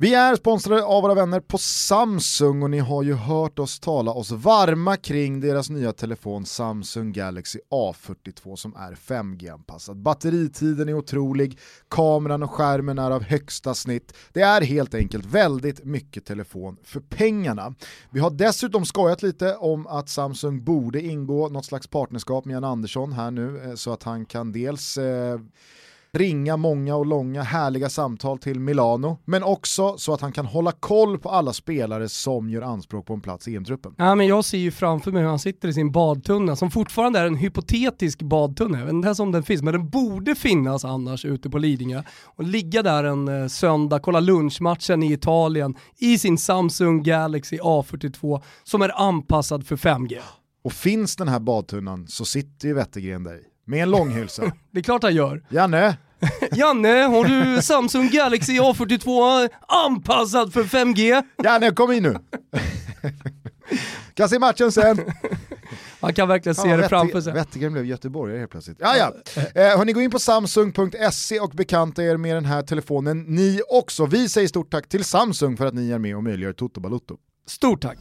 Vi är sponsrade av våra vänner på Samsung och ni har ju hört oss tala oss varma kring deras nya telefon Samsung Galaxy A42 som är 5G-anpassad. Batteritiden är otrolig, kameran och skärmen är av högsta snitt. Det är helt enkelt väldigt mycket telefon för pengarna. Vi har dessutom skojat lite om att Samsung borde ingå något slags partnerskap med Jan Andersson här nu eh, så att han kan dels eh, ringa många och långa härliga samtal till Milano, men också så att han kan hålla koll på alla spelare som gör anspråk på en plats i EM-truppen. Ja, men jag ser ju framför mig hur han sitter i sin badtunna, som fortfarande är en hypotetisk badtunna, jag vet inte ens om den finns, men den borde finnas annars ute på Lidingö. Och ligga där en eh, söndag, kolla lunchmatchen i Italien i sin Samsung Galaxy A42 som är anpassad för 5G. Och finns den här badtunnan så sitter ju Wettergren där i med en långhylsa. det är klart han gör. Janne! Janne, har du Samsung Galaxy A42 anpassad för 5G? Janne, kom in nu! kan se matchen sen. Man kan verkligen se ja, det framför sig. Wettergren blev göteborgare helt plötsligt. Ja, ja. Eh, hörni, gå in på samsung.se och bekanta er med den här telefonen ni också. Vi säger stort tack till Samsung för att ni är med och möjliggör Toto Balutto. Stort tack!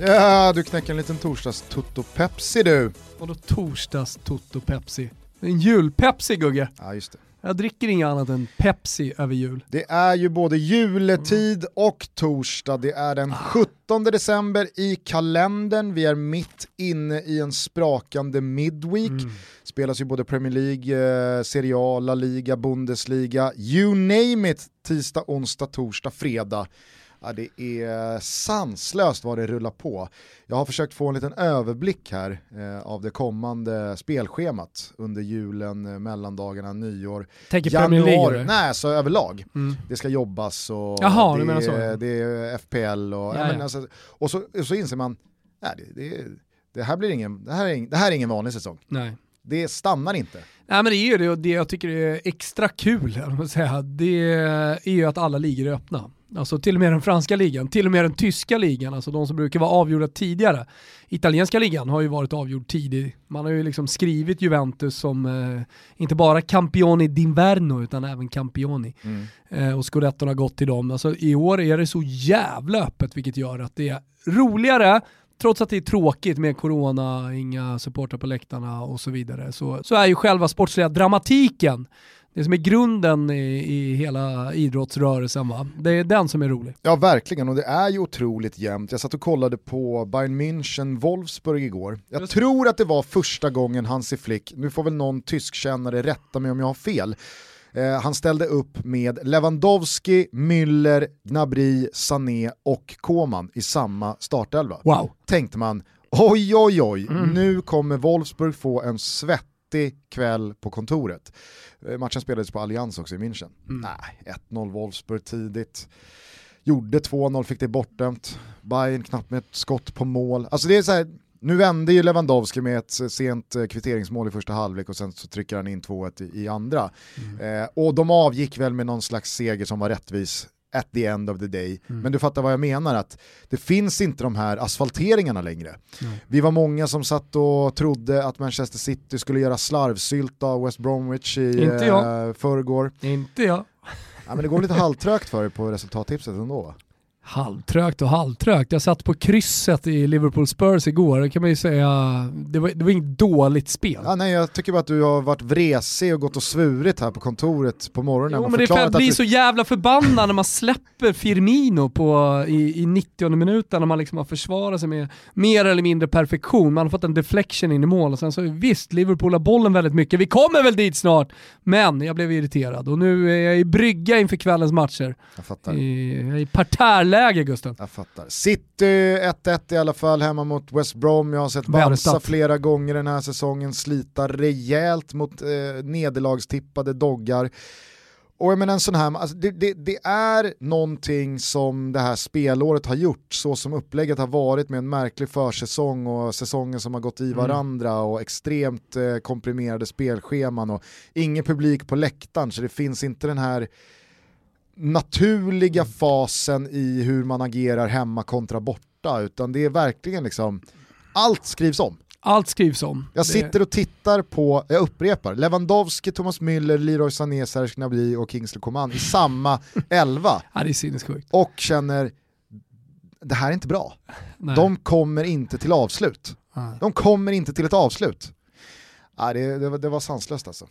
Ja, du knäcker en liten torsdags-Toto Pepsi du. Vadå torsdags-Toto Pepsi? En jul-Pepsi Gugge. Ja, just det. Jag dricker inget annat än Pepsi över jul. Det är ju både juletid och torsdag. Det är den 17 december i kalendern. Vi är mitt inne i en sprakande midweek. Mm. Spelas ju både Premier League, eh, Serie A, La Liga, Bundesliga, you name it, tisdag, onsdag, torsdag, fredag. Ja, det är sanslöst vad det rullar på. Jag har försökt få en liten överblick här eh, av det kommande spelschemat under julen, eh, mellandagarna, nyår, Tänker januari. Nej, så överlag. Mm. Det ska jobbas och Jaha, det, är, det är FPL och, ja, ja. Alltså, och, så, och så inser man, nej, det, det, det, här blir ingen, det, här är, det här är ingen vanlig säsong. Nej. Det stannar inte. Nej men det är ju det och det jag tycker är extra kul, säga, det är ju att alla ligor är öppna. Alltså till och med den franska ligan, till och med den tyska ligan, alltså de som brukar vara avgjorda tidigare. Italienska ligan har ju varit avgjord tidigt. Man har ju liksom skrivit Juventus som eh, inte bara Campioni d'Inverno utan även Campioni. Mm. Eh, och Scudetton har gått till dem. Alltså i år är det så jävla öppet vilket gör att det är roligare, trots att det är tråkigt med corona, inga supportrar på läktarna och så vidare, så, så är ju själva sportsliga dramatiken det som är grunden i, i hela idrottsrörelsen va? Det är den som är rolig. Ja verkligen och det är ju otroligt jämnt. Jag satt och kollade på Bayern München Wolfsburg igår. Jag Just... tror att det var första gången Hansi Flick, nu får väl någon tyskkännare rätta mig om jag har fel, eh, han ställde upp med Lewandowski, Müller, Gnabry, Sané och Koman i samma startelva. Wow. Tänkte man, oj oj oj, mm. nu kommer Wolfsburg få en svettig kväll på kontoret. Eh, matchen spelades på Allians också i München. Mm. Nej, 1-0 Wolfsburg tidigt. Gjorde 2-0, fick det bortdömt. Bayern knappt med ett skott på mål. Alltså det är så här, nu vände ju Lewandowski med ett sent eh, kvitteringsmål i första halvlek och sen så trycker han in 2-1 i, andra. Mm. Eh, och de avgick väl med någon slags seger som var rättvis at the end of the day. Mm. Men du fattar vad jag menar, att det finns inte de här asfalteringarna längre. Mm. Vi var många som satt och trodde att Manchester City skulle göra slarvsylt av West Bromwich i inte jag. Eh, förrgår. Inte jag. Ja, men det går lite halvtrögt för dig på resultattipset ändå va? Halvtrögt och halvtrögt. Jag satt på krysset i Liverpool Spurs igår, det kan man ju säga, det var, det var inget dåligt spel. Ja, nej, jag tycker bara att du har varit vresig och gått och svurit här på kontoret på morgonen. Jo, men det är att bli du... så jävla förbannad när man släpper Firmino på, i, i 90 minuten när man liksom har försvarat sig med mer eller mindre perfektion. Man har fått en deflection in i mål och sen så visst, Liverpool har bollen väldigt mycket, vi kommer väl dit snart, men jag blev irriterad och nu är jag i brygga inför kvällens matcher. Jag fattar. I, i parterläge läge Gusten. Jag fattar. City 1-1 i alla fall hemma mot West Brom. Jag har sett Barca flera gånger den här säsongen slita rejält mot eh, nederlagstippade doggar. Och jag menar en sån här, alltså det, det, det, är någonting som det här spelåret har gjort, så som upplägget har varit med en märklig försäsong och säsongen som har gått i mm. varandra mm. och extremt eh, komprimerade spelscheman och ingen publik på läktaren så det finns inte den här naturliga fasen i hur man agerar hemma kontra borta utan det är verkligen liksom, allt skrivs om. Allt skrivs om. Jag sitter och tittar på, jag upprepar, Lewandowski, Thomas Müller, Leroy Sané, Serge Gnabry och Kingsley Coman i samma elva. ja, det är sinnessjukt. Och känner, det här är inte bra. Nej. De kommer inte till avslut. De kommer inte till ett avslut. Ja, det, det, det var sanslöst alltså.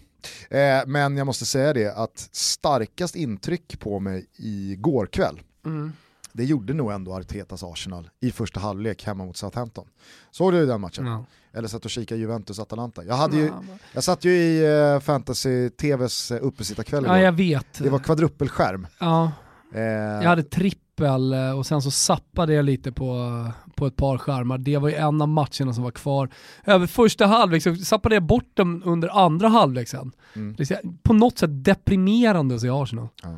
Eh, men jag måste säga det att starkast intryck på mig igår kväll mm det gjorde nog ändå Artetas Arsenal i första halvlek hemma mot Southampton. Såg du den matchen? Ja. Eller satt och kikade Juventus-Atalanta? Jag, hade ju, jag satt ju i uh, fantasy-tvs uh, uppesittarkväll Ja, jag vet. Det var kvadruppelskärm. Ja. Eh. Jag hade trippel eh, och sen så sappade jag lite på, på ett par skärmar. Det var ju en av matcherna som var kvar. Över första halvlek så sappade jag bort dem under andra halvlek sen. Mm. Det är på något sätt deprimerande att se Arsenal. Ja.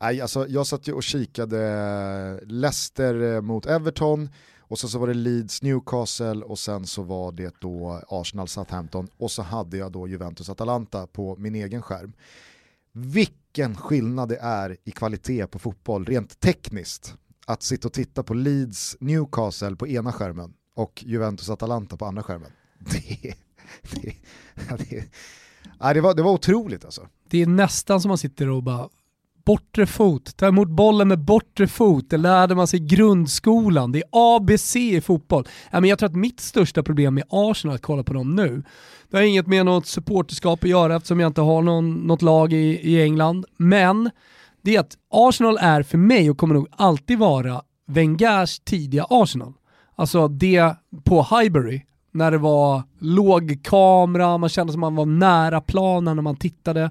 Nej, alltså, jag satt ju och kikade Leicester eh, mot Everton, och så, så var det Leeds Newcastle och sen så var det då Arsenal Southampton och så hade jag då Juventus Atalanta på min egen skärm. Vilken skillnad det är i kvalitet på fotboll rent tekniskt att sitta och titta på Leeds Newcastle på ena skärmen och Juventus Atalanta på andra skärmen. Det, det, det, det, var, det var otroligt alltså. Det är nästan som man sitter och bara Bortre fot, ta emot bollen med bortre fot, det lärde man sig i grundskolan. Det är ABC i fotboll. jag tror att mitt största problem med Arsenal, att kolla på dem nu, det har inget med något supporterskap att göra eftersom jag inte har någon, något lag i, i England. Men det är att Arsenal är för mig och kommer nog alltid vara Wengers tidiga Arsenal. Alltså det på Highbury, när det var låg kamera, man kände som man var nära planen när man tittade.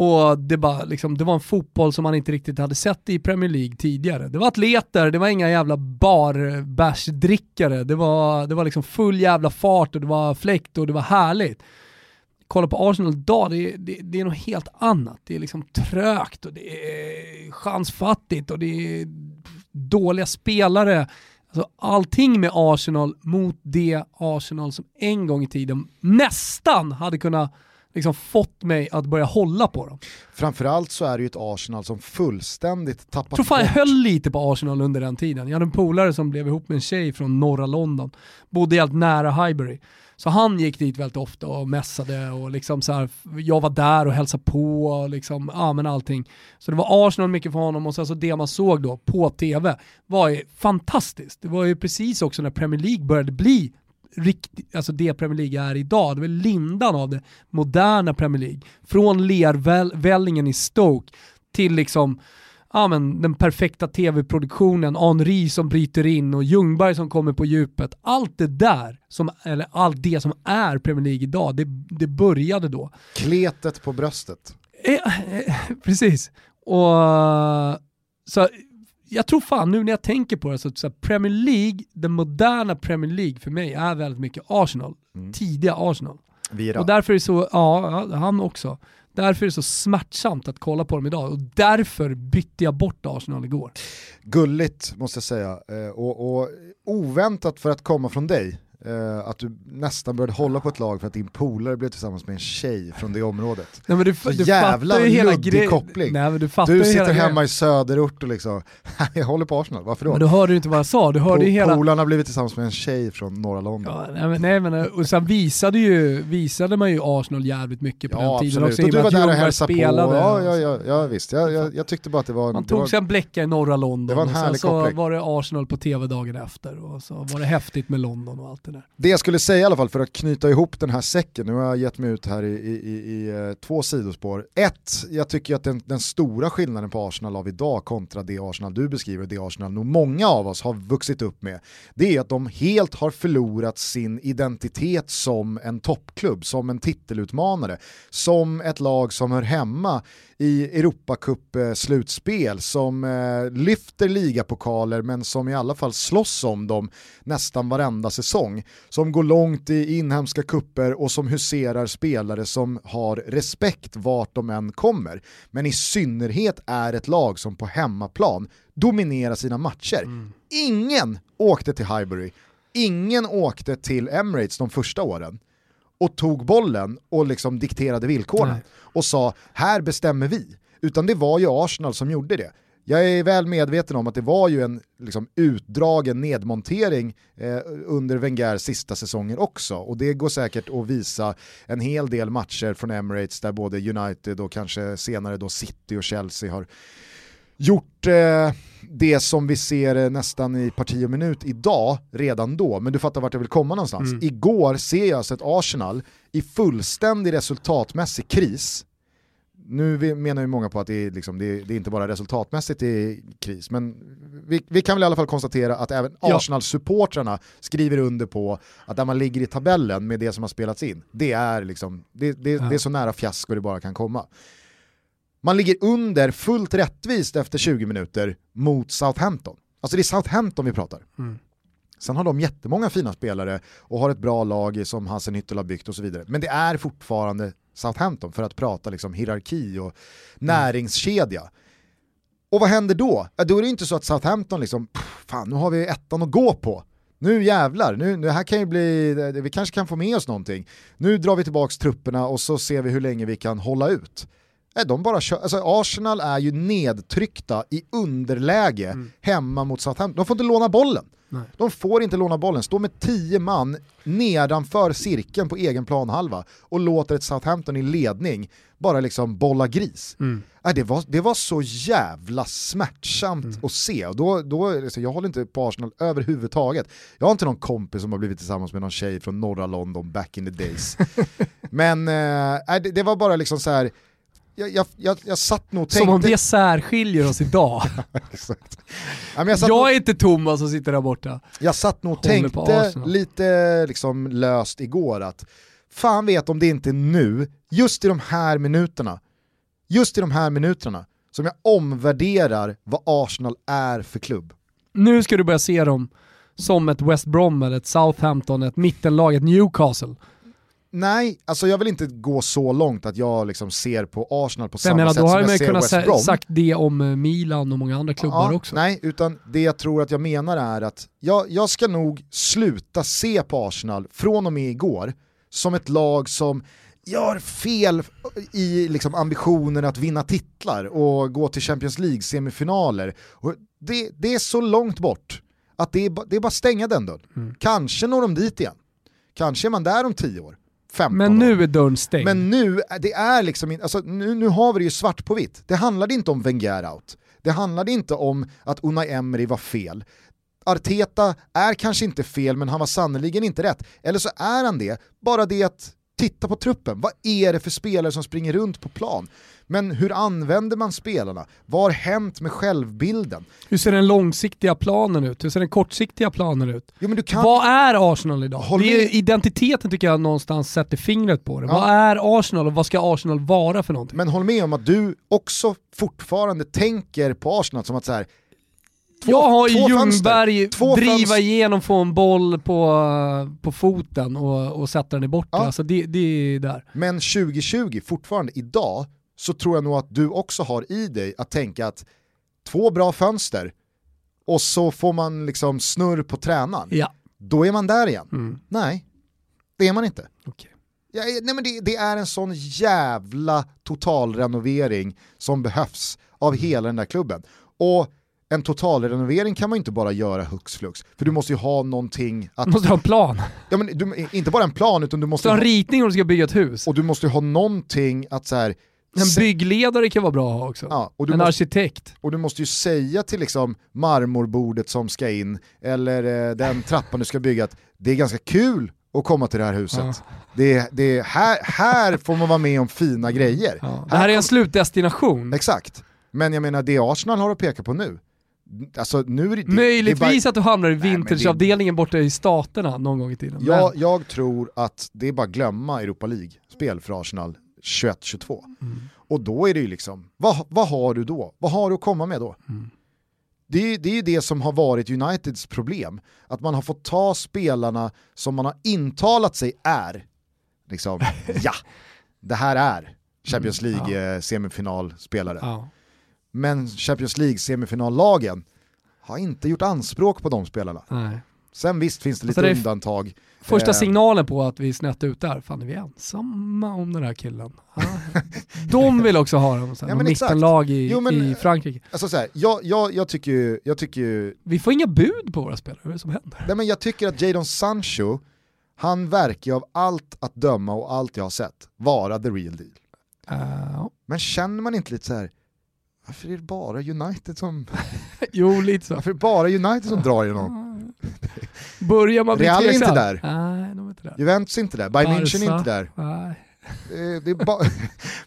Och det, bara, liksom, det var en fotboll som man inte riktigt hade sett i Premier League tidigare. Det var atleter, det var inga jävla barbärsdrickare, det var, det var liksom full jävla fart och det var fläkt och det var härligt. Kolla på Arsenal idag, det, det, det är något helt annat. Det är liksom trögt och det är chansfattigt och det är dåliga spelare. Alltså allting med Arsenal mot det Arsenal som en gång i tiden nästan hade kunnat liksom fått mig att börja hålla på dem. Framförallt så är det ju ett Arsenal som fullständigt tappat Jag tror fan jag höll lite på Arsenal under den tiden. Jag hade en polare som blev ihop med en tjej från norra London, bodde helt nära Highbury. Så han gick dit väldigt ofta och mässade och liksom så här, jag var där och hälsade på och liksom, ja men allting. Så det var Arsenal mycket för honom och sen så det man såg då på tv var ju fantastiskt. Det var ju precis också när Premier League började bli riktigt, alltså det Premier League är idag. Det var lindan av det moderna Premier League. Från lervällingen i Stoke till liksom ja, men, den perfekta tv-produktionen, Henri som bryter in och Ljungberg som kommer på djupet. Allt det där, som, eller allt det som är Premier League idag, det, det började då. Kletet på bröstet. Eh, eh, precis. Och så jag tror fan nu när jag tänker på det så att Premier League, den moderna Premier League för mig är väldigt mycket Arsenal. Mm. Tidiga Arsenal. Vira. Och därför är det så, ja han också. Därför är det så smärtsamt att kolla på dem idag och därför bytte jag bort Arsenal igår. Gulligt måste jag säga eh, och, och oväntat för att komma från dig. Uh, att du nästan började hålla på ett lag för att din polare blev tillsammans med en tjej från det området. Nej, men du, så du jävla luddig koppling. Nej, men du, du sitter hemma i söderort och liksom, jag håller på Arsenal, varför då? Men du hörde ju inte vad jag sa, du hörde po hela... Polarna blivit tillsammans med en tjej från norra London. Ja, nej, men, nej, men, och sen visade, ju, visade man ju Arsenal jävligt mycket på ja, den tiden absolut. också. Och du var där och hälsade på, ja, ja, ja, ja visst. Jag, jag, jag, tyckte bara att det var... Man tog sig en bläcka i norra London det var en och sen så koppling. var det Arsenal på tv dagen efter och så var det häftigt med London och allt det där. Det jag skulle säga i alla fall för att knyta ihop den här säcken, nu har jag gett mig ut här i, i, i, i eh, två sidospår. Ett, jag tycker att den, den, stora skillnaden på Arsenal av idag kontra det Arsenal du beskriver, det Arsenal nog många av oss har vuxit upp med, det är att de helt har förlorat sin identitet som en toppklubb, som en titelutmanare, som ett lag som hör hemma i Europacup-slutspel som eh, lyfter ligapokaler men som i alla fall slåss om dem nästan varenda säsong. som går långt i inhemska kupper och som huserar spelare som har respekt vart de än kommer. Men i synnerhet är ett lag som på hemmaplan dominerar sina matcher. Mm. Ingen åkte till Highbury, ingen åkte till Emirates de första åren och tog bollen och liksom dikterade villkoren Nej. och sa här bestämmer vi. Utan det var ju Arsenal som gjorde det. Jag är väl medveten om att det var ju en liksom, utdragen nedmontering eh, under Wengers sista säsonger också och det går säkert att visa en hel del matcher från Emirates där både United och kanske senare då City och Chelsea har gjort eh, det som vi ser eh, nästan i parti och minut idag, redan då, men du fattar vart jag vill komma någonstans. Mm. Igår ser jag alltså ett Arsenal i fullständig resultatmässig kris, nu menar ju många på att det är, liksom, det är, det är inte bara resultatmässigt i kris, men vi, vi, kan väl i alla fall konstatera att även Arsenal-supportrarna skriver under på att där man ligger i tabellen med det som har spelats in, det är, liksom, det, det, ja. det är så nära fiasko det bara kan komma. Man ligger under fullt rättvist efter 20 minuter mot Southampton. Alltså det är Southampton vi pratar. Mm. Sen har de jättemånga fina spelare och har ett bra lag som Hassenhüttel har byggt och så vidare. Men det är fortfarande Southampton för att prata liksom hierarki och näringskedja. Och vad händer då? då är det inte så att Southampton liksom, pff, fan nu har vi ettan att gå på. Nu jävlar, nu, nu här kan ju bli, vi kanske kan få med oss någonting. Nu drar vi tillbaka trupperna och så ser vi hur länge vi kan hålla ut. Nej, de bara kör, alltså Arsenal är ju nedtryckta i underläge mm. hemma mot Southampton. De får inte låna bollen. Nej. De får inte låna bollen, stå med tio man nedanför cirkeln på egen planhalva och låter ett Southampton i ledning bara liksom bolla gris. Mm. Äh, det, var, det var så jävla smärtsamt mm. att se. Och då, då, alltså, jag håller inte på Arsenal överhuvudtaget. Jag har inte någon kompis som har blivit tillsammans med någon tjej från norra London back in the days. Men äh, det, det, var bara liksom så här jag, jag, jag, jag satt nog och tänkte... Som om det särskiljer oss idag. Exakt. Ja, jag, jag nog... är inte Thomas som sitter där borta. Jag satt nog och tänkte lite liksom löst igår att fan vet om det inte är nu, just i de här minuterna, just i de här minuterna, som jag omvärderar vad Arsenal är för klubb. Nu ska du börja se dem som ett West Brom, ett Southampton, ett mittenlag, ett Newcastle Nej, alltså jag vill inte gå så långt att jag liksom ser på Arsenal på samma menar, sätt som jag ser West Brom. Då har man sagt det om eh, Milan och många andra klubbar ja, också. Nej, utan det jag tror att jag menar är att jag, jag ska nog sluta se på Arsenal från och med igår som ett lag som gör fel i liksom ambitionen att vinna titlar och gå till Champions League-semifinaler. Det, det, är så långt bort att det är, det är bara stänga den dörren. Mm. Kanske når de dit igen. Kanske är man där om tio år. 15 Men nu är dörren stängd. Men nu, det är liksom, alltså, nu, nu har vi det ju svart på vitt. Det handlade inte om Wenger out. Det handlade inte om att Unai Emery var fel. Arteta är kanske inte fel, men han var sannoliken inte rätt. Eller så är han det, bara det att titta på truppen. Vad är det för spelare som springer runt på plan? Men hur använder man spelarna? Vad har hänt med självbilden? Hur ser den långsiktiga planen ut? Hur ser den kortsiktiga planen ut? Jo, kan... Vad är Arsenal idag? Det är identiteten tycker jag någonstans sätter fingret på det. Ja. Vad är Arsenal och vad ska Arsenal vara för någonting? Men håll med om att du också fortfarande tänker på Arsenal som att så här, Två, jag har Ljungberg driva igenom, få en boll på, på foten och, och sätta den i bortre. Ja. Alltså det, det är där. Men 2020, fortfarande idag, så tror jag nog att du också har i dig att tänka att två bra fönster och så får man liksom snurr på tränaren. Ja. Då är man där igen. Mm. Nej, det är man inte. Okay. Ja, nej men det, det, är en sån jävla totalrenovering som behövs av mm. hela den där klubben. Och en totalrenovering kan man inte bara göra hux flux, för du måste ju ha någonting att... Du måste ha en plan. Ja, men du, inte bara en plan, utan du måste... Du ha en ritning om du ska bygga ett hus. Och du måste ha någonting att så här, En byggledare kan vara bra att ha också. Ja, en måste, arkitekt. Och du måste ju säga till liksom marmorbordet som ska in, eller eh, den trappan du ska bygga, att det är ganska kul att komma till det här huset. Ja. Det, det, här, här får man vara med om fina grejer. Ja. Det här, här är en slutdestination. Exakt. Men jag menar det Arsenal har att peka på nu, Alltså, nu det, Möjligtvis bara... att du hamnar i vintageavdelningen borta i staterna någon gång i tiden. Ja, men... Jag tror att det är bara att glömma Europa League-spel för Arsenal 21-22. Mm. Och då är det ju liksom, vad, vad har du då? Vad har du att komma med då? Mm. Det är, det är ju det som har varit Uniteds problem. Att man har fått ta spelarna som man har intalat sig är, liksom, ja, det här är Champions Mm, League eh, semifinalspelare. Ja. Men Champions League semifinallagen har inte gjort anspråk på de spelarna. Nej. Sen visst finns det lite Alltså det är f- undantag. Första Eh. signalen på att vi är snett ut där, fan är vi ensamma om den här killen? De vill också ha dem, Ja, mittenlag i, Jo, men- i Frankrike. Alltså så här, jag, jag, jag, tycker ju, jag tycker ju, Vi får inga bud på våra spelare, vad är det som händer? nej men jag tycker att Jadon Sancho, han verkar ju av allt att döma och allt jag har sett vara the real deal. Uh, Men känner man inte lite så här, varför är det bara United som, jo, lite så. varför är det bara United som drar i någon? Börjar man bli Real är inte där. Nej, de är inte där. Juventus är inte där, Bayern München är inte där. Nej. Det är ba-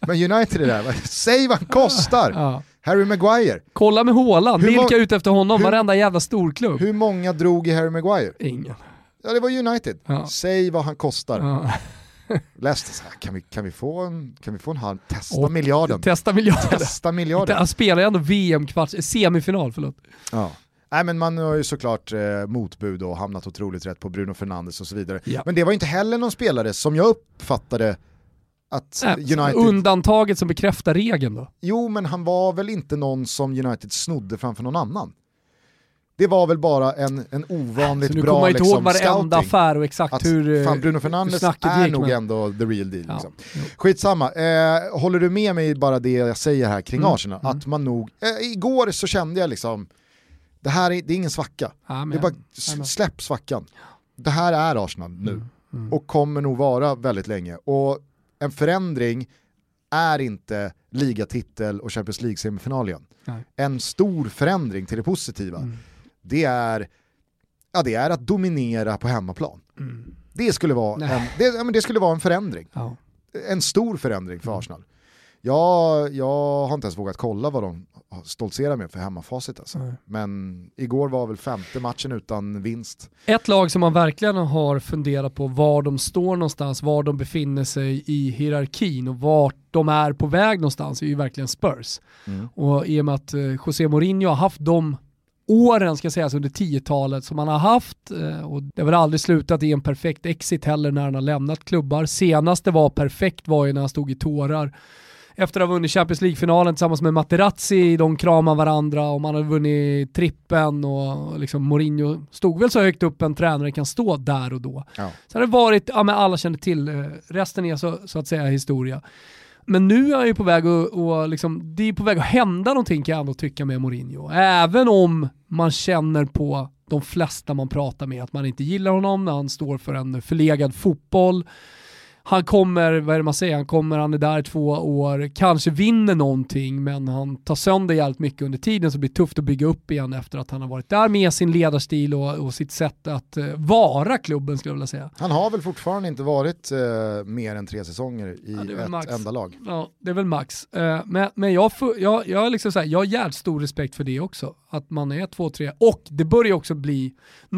men United är där, säg vad han kostar! Ja. Harry Maguire, Kolla med Haaland, må- vilka är ute efter honom? hur- Varenda jävla storklubb. hur många drog i Harry Maguire? Ingen. Ja det var United. Ja. Säg vad han kostar. Ja. Leicester, så här, kan, vi, kan, vi få en, kan vi få en halv, testa Och miljarden. Testa miljarder. Testa miljarden. Han spelar ju ändå VM-kvarts, semifinal, förlåt. Ja. Nej men man har ju såklart eh, motbud och hamnat otroligt rätt på Bruno Fernandes och så vidare. Ja. Men det var inte heller någon spelare som jag uppfattade att Äh, United... Undantaget som bekräftar regeln då. Jo men han var väl inte någon som United snodde framför någon annan. Det var väl bara en, en ovanligt Så nu bra kommer man inte ihåg liksom, varenda scouting. affär och exakt Att hur... eh, fan, Bruno hur Fernandes snacket är gick, nog men- ändå the real deal. Ja, Liksom. Skitsamma, eh, håller du med mig bara det jag säger här kring Mm, Arsenal? mm. Att man nog, eh, igår så kände jag liksom, det här är, det är ingen svacka. Ja, men- Det är bara, släpp svackan. Det här är Arsenal nu Mm, mm. och kommer nog vara väldigt länge. Och en förändring är inte ligatitel och Champions League-semifinal igen. Nej. En stor förändring till det positiva, Mm. det, är, ja, det är att dominera på hemmaplan. Mm. Det skulle vara, Nej. en, det, ja, men det skulle vara en förändring. Ja. En stor förändring för Mm. Arsenal. Jag, jag har inte ens vågat kolla vad de stoltserar med för hemmafacit. Alltså. Nej. Men igår var väl femte matchen utan vinst. Ett lag som man verkligen har funderat på var de står någonstans, var de befinner sig i hierarkin och vart de är på väg någonstans är ju verkligen Spurs. Och i och med att eh, José Mourinho har haft de åren, ska sägas, under 10-talet som han har haft eh, och det har väl aldrig slutat i en perfekt exit heller när han har lämnat klubbar. Senast det var perfekt var ju när han stod i tårar efter att ha vunnit Champions League-finalen tillsammans med Materazzi, de kramar varandra och man har vunnit trippen och liksom Mourinho stod väl så högt upp en tränare kan stå där och då. Ja. Så har det varit, ja men alla känner till, eh, resten är så, så att säga historia. Men nu är han ju på väg att, och liksom, det är på väg att hända någonting kan jag ändå tycka med Mourinho. Även om man känner på de flesta man pratar med att man inte gillar honom när han står för en förlegad fotboll. Han kommer, vad är det man säger, han kommer, han är där två år, kanske vinner någonting men han tar sönder jävligt mycket under tiden så det blir tufft att bygga upp igen efter att han har varit där med sin ledarstil och, och sitt sätt att eh, vara klubben skulle jag vilja säga. Han har väl fortfarande inte varit eh, mer än tre säsonger i Ja, ett max. enda lag. Ja, det är väl max. Eh, men men jag, jag, jag, liksom så här, jag har jävligt stor respekt för det också. Att man är två, tre. Och det börjar också bli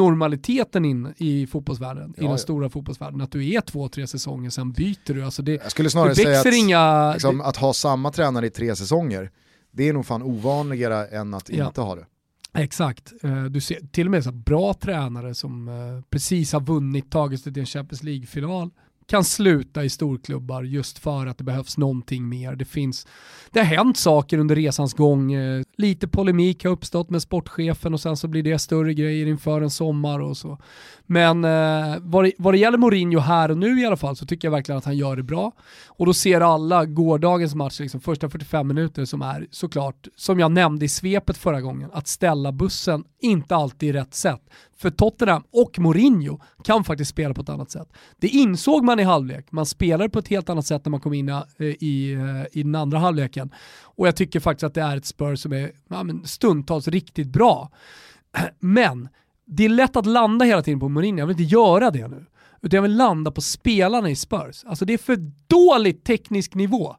normaliteten in i fotbollsvärlden, Ja, i den ja. stora fotbollsvärlden. Att du är två, tre säsonger, sen byter du. Alltså det, Jag skulle det snarare säga att, inga... liksom, att ha samma tränare i tre säsonger, det är nog fan ovanligare än att Ja. inte ha det. Exakt. Eh, Du ser till och med så bra tränare som eh, precis har vunnit, tagit sig till en Champions League-final, kan sluta i storklubbar just för att det behövs någonting mer. Det, finns, det har hänt saker under resans gång. Eh, lite polemik har uppstått med sportchefen och sen så blir det större grejer inför en sommar och så. Men eh, vad, det, vad det gäller Mourinho här och nu i alla fall så tycker jag verkligen att han gör det bra. Och då ser alla gårdagens match, liksom första 45 minuter som är såklart, som jag nämnde i svepet förra gången, att ställa bussen inte alltid i rätt sätt. För Tottenham och Mourinho kan faktiskt spela på ett annat sätt. Det insåg man i halvlek, man spelar på ett helt annat sätt när man kom in eh, i, eh, i den andra halvleken. Och jag tycker faktiskt att det är ett spör som är ja, men stundtals riktigt bra. Men det är lätt att landa hela tiden på Mourinho, jag vill inte göra det nu. Utan jag vill landa på spelarna i Spurs. Alltså det är för dålig teknisk nivå.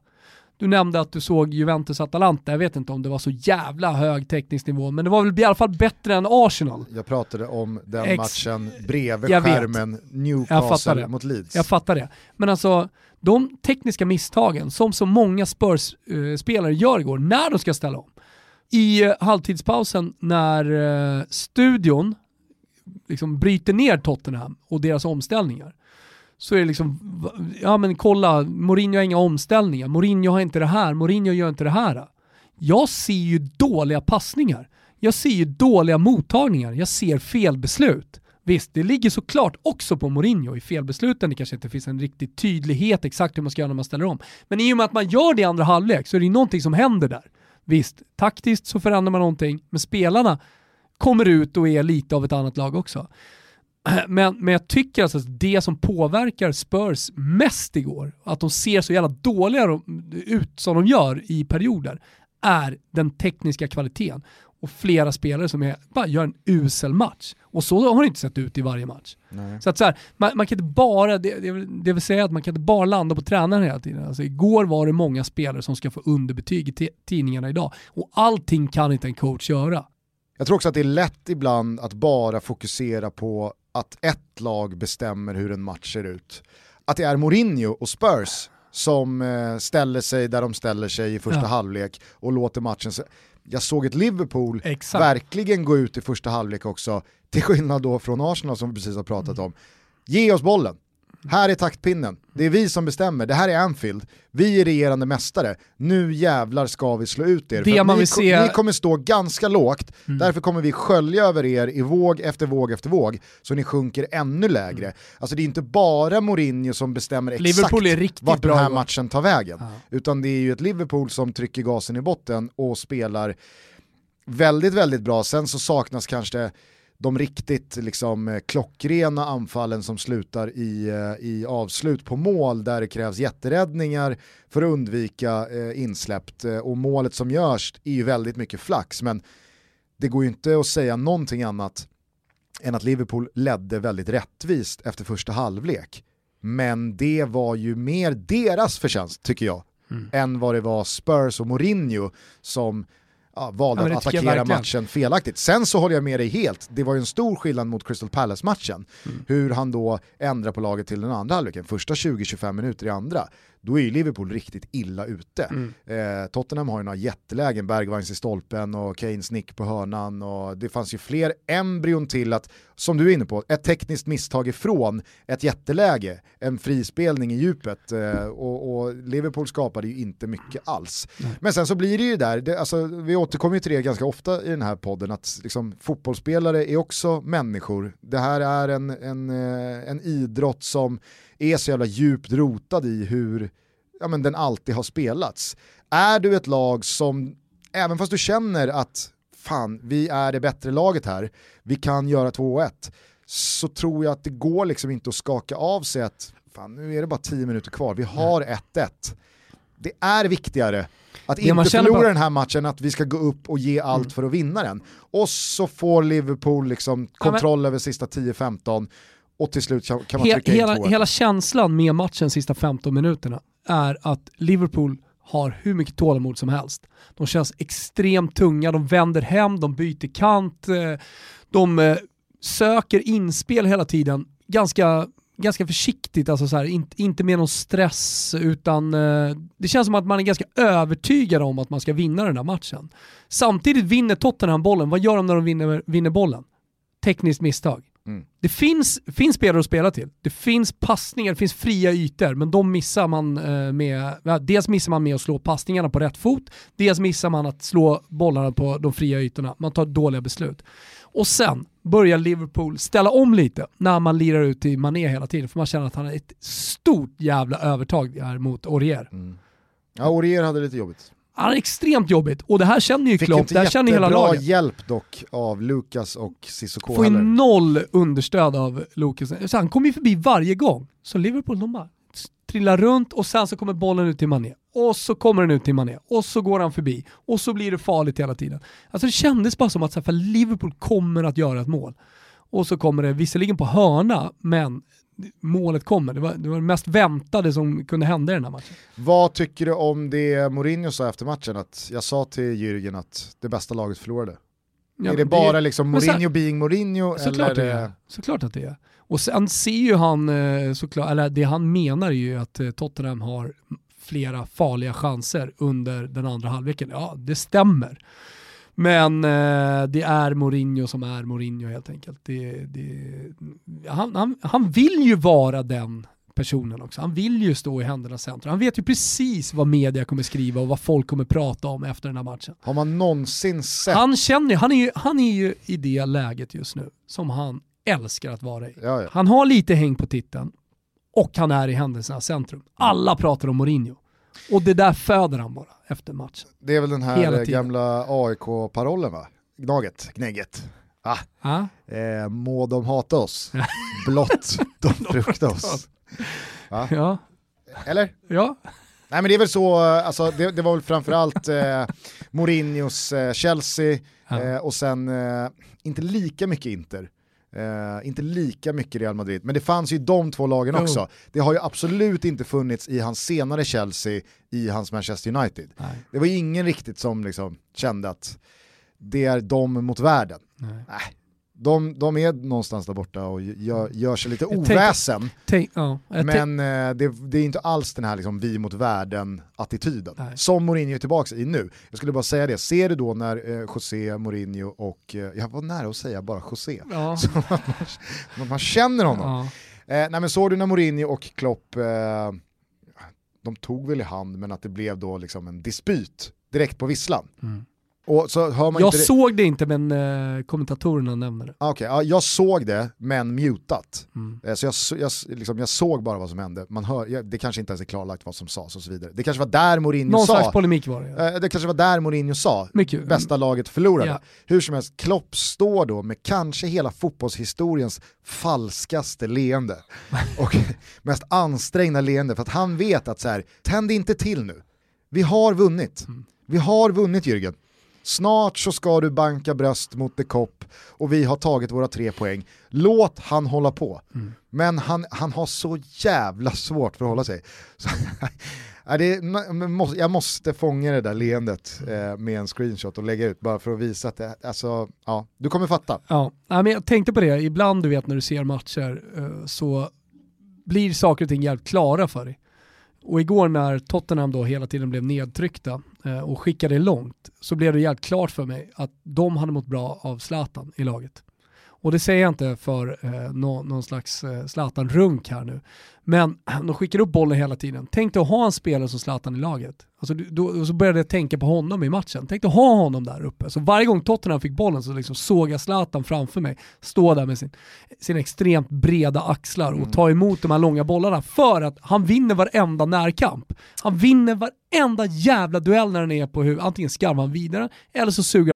Du nämnde att du såg Juventus-Atalanta, jag vet inte om det var så jävla hög teknisk nivå, men det var väl i alla fall bättre än Arsenal. Jag pratade om den Ex- matchen bredvid Jag vet. skärmen fattar Newcastle mot Leeds. Jag fattar det. Men alltså, de tekniska misstagen som så många Spurs-spelare gör igår när de ska ställa om. I eh, halvtidspausen när eh, studion liksom bryter ner Tottenham och deras omställningar så är det liksom, ja men kolla, Mourinho har inga omställningar, Mourinho har inte det här, Mourinho gör inte det här. Jag ser ju dåliga passningar. Jag ser ju dåliga mottagningar, jag ser felbeslut. Visst, det ligger såklart också på Mourinho i felbesluten. Det kanske inte finns en riktig tydlighet exakt hur man ska göra när man ställer om. Men i och med att man gör det i andra halvlek så är det ju någonting som händer där. Visst, taktiskt så förändrar man någonting, men spelarna kommer ut och är lite av ett annat lag också. Men, men jag tycker alltså att det som påverkar Spurs mest igår, att de ser så jävla dåliga ut som de gör i perioder, är den tekniska kvaliteten och flera spelare som är, bara gör en usel match. Och så har det inte sett ut i varje match. Nej. Så att så här, man, man, kan inte bara, det, det, vill säga att man kan inte bara landa på tränaren hela tiden. Alltså, igår var det många spelare som ska få underbetyg i tidningarna idag. Och allting kan inte en coach göra. Jag tror också att det är lätt ibland att bara fokusera på att ett lag bestämmer hur en match ser ut. Att det är Mourinho och Spurs som eh, ställer sig där de ställer sig i första ja. halvlek och låter matchen jag såg ett Liverpool Exakt. verkligen gå ut i första halvlek också, till skillnad då från Arsenal som vi precis har pratat om. Ge oss bollen, här är taktpinnen, det är vi som bestämmer, det här är Anfield, vi är regerande mästare, nu jävlar ska vi slå ut er. Det man ni, se... ni kommer stå ganska lågt, mm. därför kommer vi skölja över er i våg efter våg efter våg, så ni sjunker ännu lägre. Mm. Alltså det är inte bara Mourinho som bestämmer exakt vart den här matchen tar vägen, ja. utan det är ju ett Liverpool som trycker gasen i botten och spelar väldigt, väldigt bra. Sen så saknas kanske de riktigt liksom, eh, klockrena anfallen som slutar i, eh, i avslut på mål där det krävs jätteräddningar för att undvika eh, insläppt eh, och målet som görs är ju väldigt mycket flax men det går ju inte att säga någonting annat än att Liverpool ledde väldigt rättvist efter första halvlek. Men det var ju mer deras förtjänst tycker jag mm. än vad det var Spurs och Mourinho som ja, valde ja, att attackera matchen felaktigt. Sen så håller jag med dig helt, det var ju en stor skillnad mot Crystal Palace-matchen. Mm. Hur han då ändrar på laget till den andra halvleken, första 20-25 minuter i andra då är ju Liverpool riktigt illa ute. Mm. Eh, Tottenham har ju några jättelägen, Bergvagns i stolpen och Keynes nick på hörnan och det fanns ju fler embryon till att, som du är inne på, ett tekniskt misstag ifrån ett jätteläge, en frispelning i djupet eh, och, och, Liverpool skapade ju inte mycket alls. Mm. Men sen så blir det ju där, det, alltså, vi återkommer ju till det ganska ofta i den här podden, att liksom, fotbollsspelare är också människor. Det här är en, en, eh, en idrott som är så jävla djupt rotad i hur ja, men den alltid har spelats. Är du ett lag som, även fast du känner att fan, vi är det bättre laget här, vi kan göra 2-1, så tror jag att det går liksom inte att skaka av sig att fan, nu är det bara 10 minuter kvar, vi har 1-1. Det är viktigare att inte förlora bara... den här matchen, att vi ska gå upp och ge allt mm. för att vinna den. Och så får Liverpool liksom kontroll ja, men... över sista 10-15 och till slut kan man trycka He hela, in hela känslan med matchen sista 15 minuterna är att Liverpool har hur mycket tålamod som helst. De känns extremt tunga, de vänder hem, de byter kant, eh, de eh, söker inspel hela tiden, ganska, ganska försiktigt, alltså så här, inte, inte med någon stress, utan eh, det känns som att man är ganska övertygad om att man ska vinna den här matchen. Samtidigt vinner Tottenham bollen, vad gör de när de vinner, vinner bollen? Tekniskt misstag. Mm. Det finns, finns spelare att spela till. Det finns passningar, det finns fria ytor, men de missar man eh, med, dels missar man med att slå passningarna på rätt fot, dels missar man att slå bollarna på de fria ytorna. Man tar dåliga beslut. Och sen börjar Liverpool ställa om lite när man lirar ut till Mané hela tiden, för man känner att han har ett stort jävla övertag mot Aurier. Mm. Ja, Aurier hade lite jobbigt. Är extremt jobbigt och det här känner ju Klopp, det här känner hela laget. Fick inte hjälp dock av Lukas och Cissoko Får ju noll understöd av Lukas. Så han kommer ju förbi varje gång. Så Liverpool, de bara trillar runt och sen så kommer bollen ut till Mané. Och så kommer den ut till Mané. Och så går han förbi. Och så blir det farligt hela tiden. Alltså det kändes bara som att så här, för Liverpool kommer att göra ett mål. Och så kommer det visserligen på hörna, men målet kommer. Det var, det var det mest väntade som kunde hända i den här matchen. Vad tycker du om det Mourinho sa efter matchen? Att jag sa till Jürgen att det bästa laget förlorade. Ja, är det bara det, liksom Mourinho så, being Mourinho? Såklart, eller det är. såklart att det är. Och sen ser ju han, eh, såklart, eller det han menar är ju att eh, Tottenham har flera farliga chanser under den andra halvleken. Ja, det stämmer. Men eh, det är Mourinho som är Mourinho helt enkelt. Det, det, han, han, han vill ju vara den personen också. Han vill ju stå i händernas centrum. Han vet ju precis vad media kommer skriva och vad folk kommer prata om efter den här matchen. Har man någonsin sett... Han känner han är, ju, han är ju i det läget just nu som han älskar att vara i. Ja, ja. Han har lite häng på titeln och han är i händelsernas centrum. Alla pratar om Mourinho. Och det där föder han bara efter matchen. Det är väl den här gamla AIK-parollen va? Gnaget, gnägget. Ah, Ja? eh, må de hata oss, blott de frukta oss. Va? Ja. Eller? ja. Nej men det är väl så, eh, alltså, det, det var väl framförallt eh, Mourinhos eh, Chelsea Ja. eh, och sen eh, inte lika mycket Inter. Eh, inte lika mycket Real Madrid, men det fanns ju de två lagen Jo. också. Det har ju absolut inte funnits i hans senare Chelsea, i hans Manchester United. Nej. Det var ingen riktigt som liksom kände att det är de mot världen. Nej. Nej, de, de är någonstans där borta och gör, gör sig lite oväsen. Tänk, tänk- Men eh, det, det är inte alls den här liksom, vi mot världen-attityden som Mourinho är tillbaka i nu. Jag skulle bara säga det, ser du då när eh, José Mourinho och, eh, jag var nära att säga bara José, ja. så man, man känner honom. Ja. Eh, nej men såg du när Mourinho och Klopp, eh, de tog väl i hand men att det blev då liksom en dispyt direkt på visslan. Mm. Så Jag det- såg det inte men eh, kommentatorerna nämner det. Ah, Okej, ja, jag såg det men mutat. Mm. Eh, Så jag, jag, liksom, jag såg bara vad som hände. Man hör, jag, det kanske inte ens är klarlagt vad som sades och så vidare. Det kanske var där Mourinho Någon slags sa, polemik var det. Ja. eh, det kanske var där Mourinho sa, Mycket. bästa laget förlorade. Ja. Hur som helst, Klopp står då med kanske hela fotbollshistoriens falskaste leende och mest ansträngda leende för att han vet att så här, tänd inte till nu. Vi har vunnit. Mm. Vi har vunnit Jürgen. Snart så ska du banka bröst mot The Cop och vi har tagit våra tre poäng. Låt han hålla på. Mm. Men han, han har så jävla svårt för att hålla sig. Så, det, jag måste fånga det där leendet eh, med en screenshot och lägga ut bara för att visa att det, alltså, ja, du kommer fatta. Ja, men jag tänkte på det, ibland du vet när du ser matcher eh, så blir saker och ting jävligt klara för dig. Och igår när Tottenham då hela tiden blev nedtryckta Eh, och skickade långt så blev det jävligt klart för mig att de hade mått bra av Zlatan i laget. Och det säger jag inte för eh, nå, någon slags eh, Zlatan-runk här nu. Men de skickar upp bollen hela tiden. Tänk dig att ha en spelare som Zlatan i laget. Alltså, då, så började jag tänka på honom i matchen. Tänk dig att ha honom där uppe. Så varje gång Tottenham fick bollen så liksom såg jag Zlatan framför mig stå där med sin, sina extremt breda axlar och ta emot de här långa bollarna för att han vinner varenda närkamp. Han vinner varenda jävla duell när den är på hur antingen skarvar han vidare eller så suger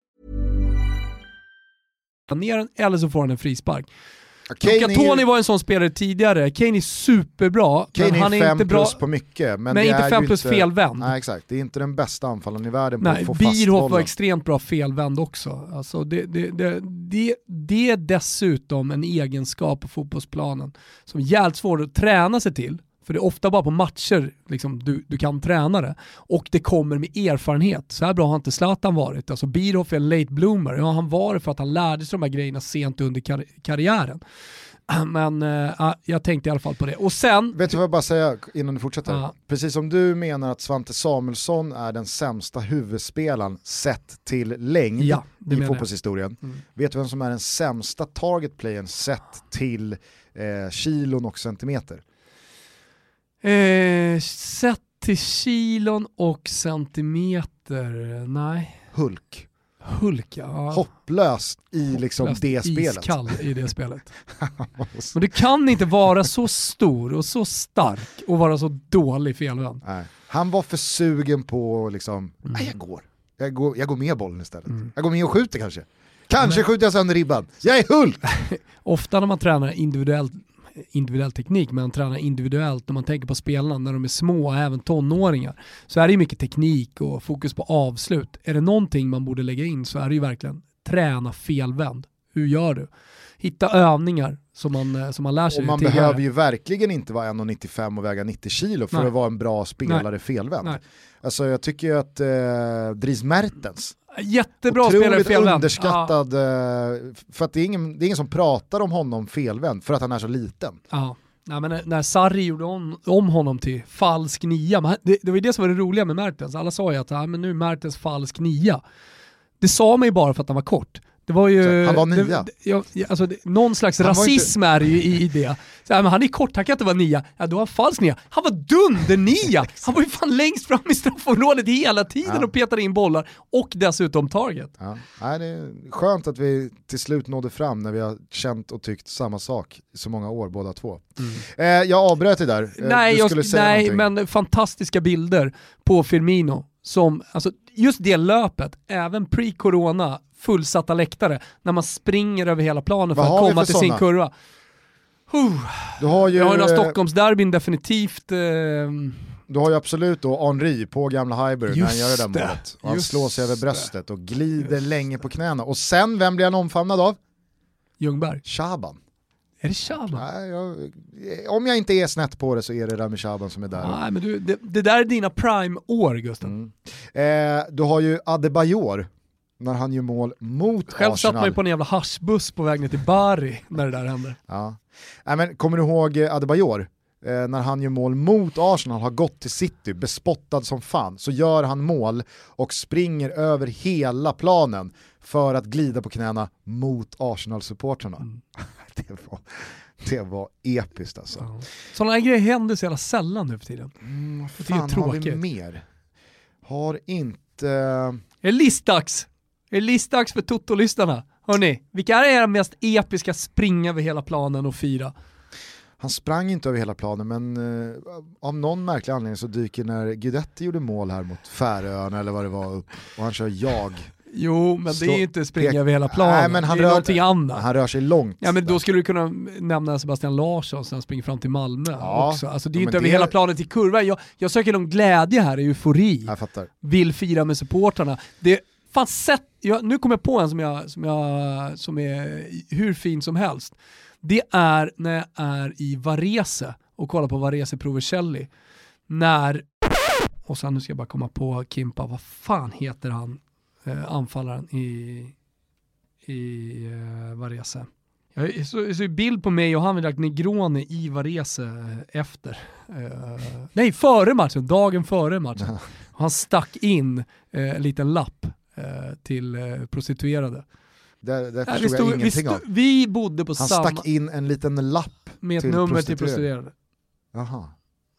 Ner den eller så får han en frispark. Kane Luca Toni är, var en sån spelare tidigare. Kane är superbra, Kane men han är är fem inte bra. plus på mycket. Men, Men det inte är fem ju plus inte, felvänd. Nej exakt, det är inte den bästa anfallaren i världen på Nej, att få fast Bierhoff var bollen. extremt bra felvänd också. Alltså det, det, det, det, det är dessutom en egenskap på fotbollsplanen som är jävligt svår att träna sig till. För det är ofta bara på matcher liksom, du, du kan träna det. Och det kommer med erfarenhet. Så här bra har inte Zlatan varit. Alltså Bierhoff är en late bloomer. Ja, han var det för att han lärde sig de här grejerna sent under kar- karriären. Men ja, jag tänkte i alla fall på det. Och sen, Vet du vad jag bara säga innan du fortsätter? Ja. Precis som du menar att Svante Samuelsson är den sämsta huvudspelaren sett till längd Ja, i fotbollshistorien. Mm. Vet du vem som är den sämsta target playern sett till eh, kilon och centimeter? Eh, sett till kilon och centimeter, nej. Hulk. Hulk ja. Hopplöst i liksom Hopplöst det spelet. Iskall i det spelet. Men du kan inte vara så stor och så stark och vara så dålig felvänd. Han var för sugen på liksom, Mm. nej jag går. Jag går, jag går med bollen istället. Jag går med och skjuter kanske. Kanske Men- skjuter jag sönder ribban. Jag är Hulk! Ofta när man tränar individuellt, individuell teknik, men han tränar individuellt när man tänker på spelarna när de är små, även tonåringar. Så är det ju mycket teknik och fokus på avslut. Är det någonting man borde lägga in så är det ju verkligen träna felvänd. Hur gör du? Hitta övningar som man, eh, som man lär sig Och man tidigare. behöver ju verkligen inte vara 1,95 och väga 90 kilo för Nej. att vara en bra spelare felvänd. Nej. Alltså jag tycker ju att eh, Dries Mertens, Jättebra spelare otroligt felvänd. Ja. underskattad, eh, för att det är, ingen, det är ingen som pratar om honom felvänd för att han är så liten. Ja. Nej, men när- Sarri gjorde om, om honom till falsk nia, men det, det var ju det som var det roliga med Mertens. Alla sa ju att ja, men nu är Mertens falsk nia. Det sa man ju bara för att han var kort. Det var ju... Han var nia? Det, det, ja, alltså, det, någon slags Han var rasism är det ju i, i det. Så, men han är kort, han kan inte vara nia. Ja, då är han falsk nia. Han var dunder-nia! han var ju fan längst fram i straffområdet hela tiden Ja. och petade in bollar. Och dessutom target. Ja. Nej, det är skönt att vi till slut nådde fram när vi har känt och tyckt samma sak i så många år båda två. Eh, jag avbröt dig där, eh, nej, du jag, säga nej någonting. men fantastiska bilder på Firmino. Som, alltså, just det löpet, även pre-corona, fullsatta läktare, när man springer över hela planen för Vad att komma för till sin såna? kurva. Huh. Du har ju, Jag har ju några eh, Stockholmsderbyn definitivt. Eh, Du har ju absolut då Henri på gamla Highbury när han gör det där målet. Och han slår sig över bröstet och glider länge på knäna. Och sen, vem blir han omfamnad av? Ljungberg. Shaban. Är det Shaban? Nej, jag, om jag inte är snett på det så är det Rami Shaban som är där. Nej, men du, det, det där är dina prime-år Gustav. Mm. Eh, du har ju Adebayor när han gör mål mot Själv satt Arsenal. man ju på en jävla haschbuss på väg ner till Bari när det där hände. Ja. Nej, men kommer du ihåg eh, Adebayor? Eh, när han gör mål mot Arsenal, har gått till City, bespottad som fan, så gör han mål och springer över hela planen för att glida på knäna mot Arsenal-supportrarna. Mm. det, var, det var episkt alltså. Ja. Sådana grejer händer så jävla sällan nu för tiden. Mm, vad tycker det är fan har vi mer? Har inte... Är det listdags? Är det listdags för Toto-lyssnarna? Hörni, vilka är era mest episka springa över hela planen och fira? Han sprang inte över hela planen men eh, av någon märklig anledning så dyker när Guidetti gjorde mål här mot Färöarna eller vad det var upp och han kör jag. Jo, men det Stå- är ju inte springa över hela planen. Nej, men han det är rör- någonting annat. Han rör sig långt. Ja men då skulle du kunna nämna Sebastian Larsson som springer fram till Malmö Ja, också. Alltså det är ju inte över det- hela planen till kurvan. Jag, jag söker någon glädje här, eufori. Jag fattar. Vill fira med supportrarna. Det, fan sett, jag, nu kommer jag på en som, jag, som, jag, som är hur fin som helst. Det är när jag är i Varese och kollar på Varese Provercelli. När, och sen nu ska jag bara komma på Kimpa, vad fan heter han, eh, anfallaren i, i eh, Varese? Jag så, så bild på mig och han vid Negroni i Varese eh, efter. Eh, nej, före matchen, dagen före matchen. Han stack in eh, en liten lapp till eh, prostituerade. Det Nej, vi, förstod jag stod, vi, ingenting av. vi bodde på Han samma, stack in en liten lapp. med ett till nummer till prostituerade. prostituerade. Jaha.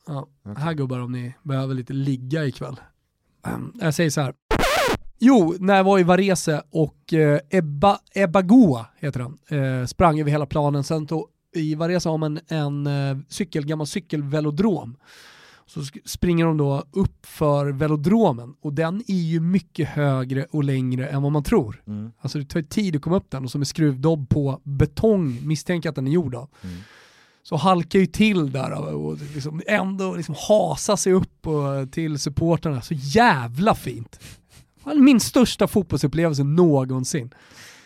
Ja. Okej. Här gubbar om ni behöver lite ligga ikväll. Um, jag säger så här. Jo, när jag var i Varese och eh, Ebba, Ebba Goa heter han, eh, sprang över hela planen. Sen tog, i Varese har man en eh, cykel, gammal cykelvelodrom. Så springer de då upp för velodromen och den är ju mycket högre och längre än vad man tror. Mm. Alltså det tar tid att komma upp den och som är skruvdobb på betong, misstänker att den är gjord av. Mm. Så halkar ju till där och liksom ändå liksom hasa sig upp och, till supportrarna. Så jävla fint. Min största fotbollsupplevelse någonsin.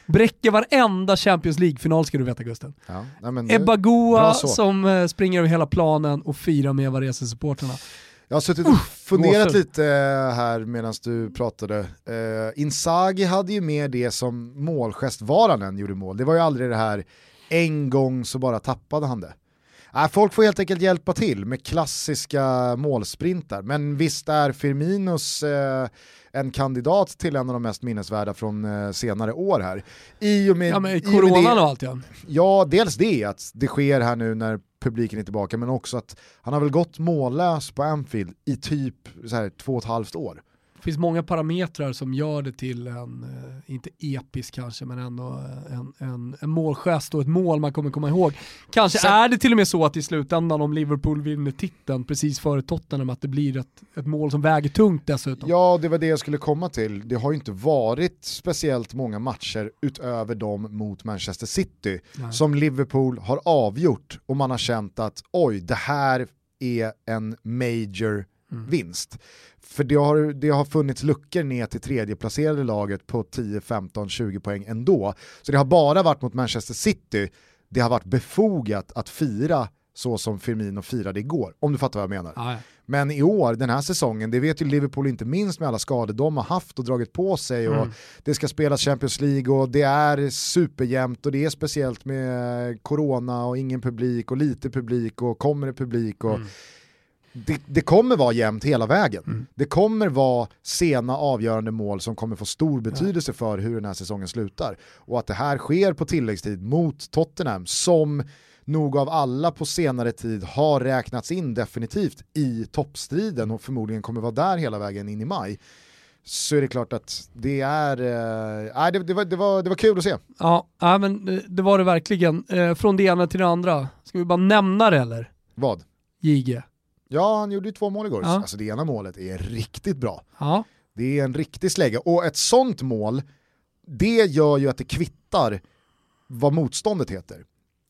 Bräcker varenda Champions League-final ska du veta Gusten. Ja. Nej, men Ebba Goa som eh, springer över hela planen och firar med Varese-supportrarna. Jag har suttit och funderat gåshud. lite eh, här medan du pratade. Uh, Inzaghi hade ju mer det som målgest var han än gjorde mål. Det var ju aldrig det här en gång så bara tappade han det. Nej, folk får helt enkelt hjälpa till med klassiska målsprintar. Men visst är Firminos eh, en kandidat till en av de mest minnesvärda från eh, senare år här. I och med, Ja men i och med coronan det- och allt ja. Ja, dels det att det sker här nu när publiken är tillbaka, men också att han har väl gått mållös på Anfield i typ så här, två och ett halvt år. Finns många parametrar som gör det till en, eh, inte episk kanske, men ändå en, en, en målgest och ett mål man kommer komma ihåg. Kanske Sen, är det till och med så att i slutändan om Liverpool vinner titeln precis före Tottenham att det blir ett, ett mål som väger tungt dessutom. Ja, det var det jag skulle komma till. Det har ju inte varit speciellt många matcher utöver dem mot Manchester City Nej. som Liverpool har avgjort och man har känt att oj, det här är en major mm. vinst. För det har, det har funnits luckor ner till tredjeplacerade laget på 10, 15, 20 poäng ändå. Så det har bara varit mot Manchester City det har varit befogat att fira så som Firmino firade igår, om du fattar vad jag menar. Ah, ja. Men i år, den här säsongen, det vet ju Liverpool inte minst med alla skador de har haft och dragit på sig och mm. det ska spelas Champions League och det är superjämnt och det är speciellt med corona och ingen publik och lite publik och kommer det publik och mm det, det, kommer vara jämnt hela vägen. Mm. Det kommer vara sena avgörande mål som kommer få stor betydelse för hur den här säsongen slutar. Och att det här sker på tilläggstid mot Tottenham som nog av alla på senare tid har räknats in definitivt i toppstriden och förmodligen kommer vara där hela vägen in i maj så är det klart att det är, äh, det, det, var, det, var, det var kul att se. Ja, äh, men det var det verkligen. Eh, från det ena till det andra. Ska vi bara nämna det eller? Vad? JG. Ja, han gjorde ju två mål igår. Ja. Alltså det ena målet är riktigt bra. Ja. Det är en riktig slägga. Och ett sånt mål, det gör ju att det kvittar vad motståndet heter.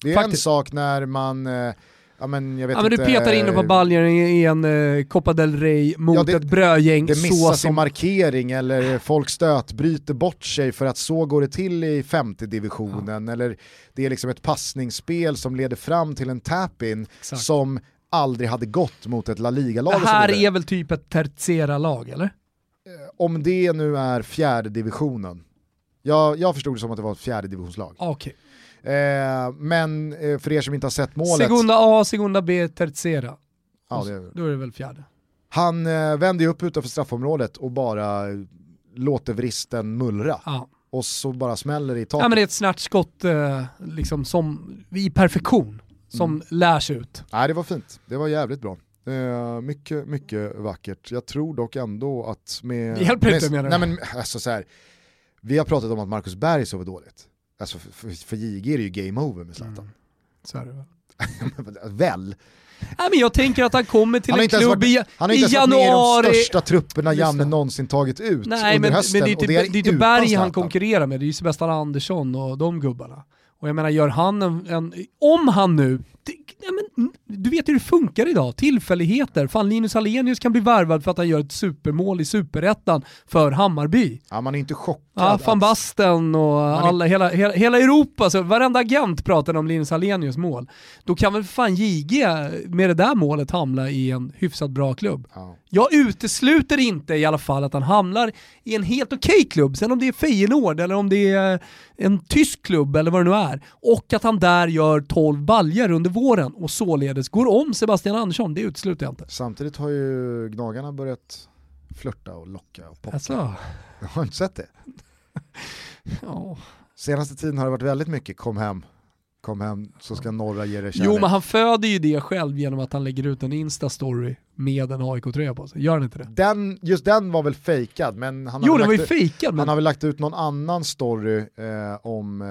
Det är Faktiskt. en sak när man eh, Ja men jag vet ja, men inte. Du petar in på baljen i en uh, Copa del Rey mot ja, det, ett brödgäng. Det missas som... i markering eller folk stötbryter bort sig för att så går det till i femte divisionen. Ja. Eller det är liksom ett passningsspel som leder fram till en tap-in som aldrig hade gått mot ett La Liga-lag. Det här är väl typ ett tercera-lag eller? Eh, om det nu är fjärde divisionen. Jag, jag förstod det som att det var ett fjärde divisionslag. Okay. Eh, men eh, för er som inte har sett målet. Segunda A, Segunda B, Tercera. Ja, det Då är det väl fjärde. Han eh, vänder ju upp utanför straffområdet och bara låter vristen mullra. Ja. Och så bara smäller det i taket. Ja men det är ett snärtskott eh, liksom som, i perfektion som mm. lärs ut. Nej, det var fint, det var jävligt bra. Eh, mycket, mycket vackert. Jag tror dock ändå att med... Det hjälper inte menar du? Nej men alltså så här, vi har pratat om att Marcus Berg sover dåligt. Alltså för, för, för JG är det ju game over med Zlatan. Mm. Så är det väl. väl? Nej, men jag tänker att han kommer till han en klubb varit, i, han har inte i januari. de största trupperna Janne någonsin tagit ut Nej, under men, hösten. Men det är inte, det är Berg han konkurrerar med, det är ju Sebastian Andersson och de gubbarna. Och jag menar, gör han en, en om han nu ja, men, mm, du vet hur det funkar idag, tillfälligheter. Fan Linus Hallenius kan bli värvad för att han gör ett supermål i superettan för Hammarby. Ja man är inte chockad. Ja, van Basten och alla, är... hela, hela, hela Europa, så varenda agent pratar om Linus Hallenius mål. Då kan väl fan JG med det där målet hamna i en hyfsat bra klubb. Ja. Jag utesluter inte i alla fall att han hamnar i en helt okej okay klubb, sen om det är Feyenoord eller om det är en tysk klubb eller vad det nu är. Och att han där gör 12 baljer under våren och således går om Sebastian Andersson, det utesluter jag inte. Samtidigt har ju Gnagarna börjat flörta och locka och poppa. Alltså. Jag har inte sett det. ja. Senaste tiden har det varit väldigt mycket kom hem, kom hem så ska norra ge dig kärlek. Jo men han föder ju det själv genom att han lägger ut en Insta-story med en AIK-tröja på sig. Gör han inte det? Den, just den var väl fejkad men han har, jo, den var ju fejkad, men... han har väl lagt ut någon annan story eh, om, eh,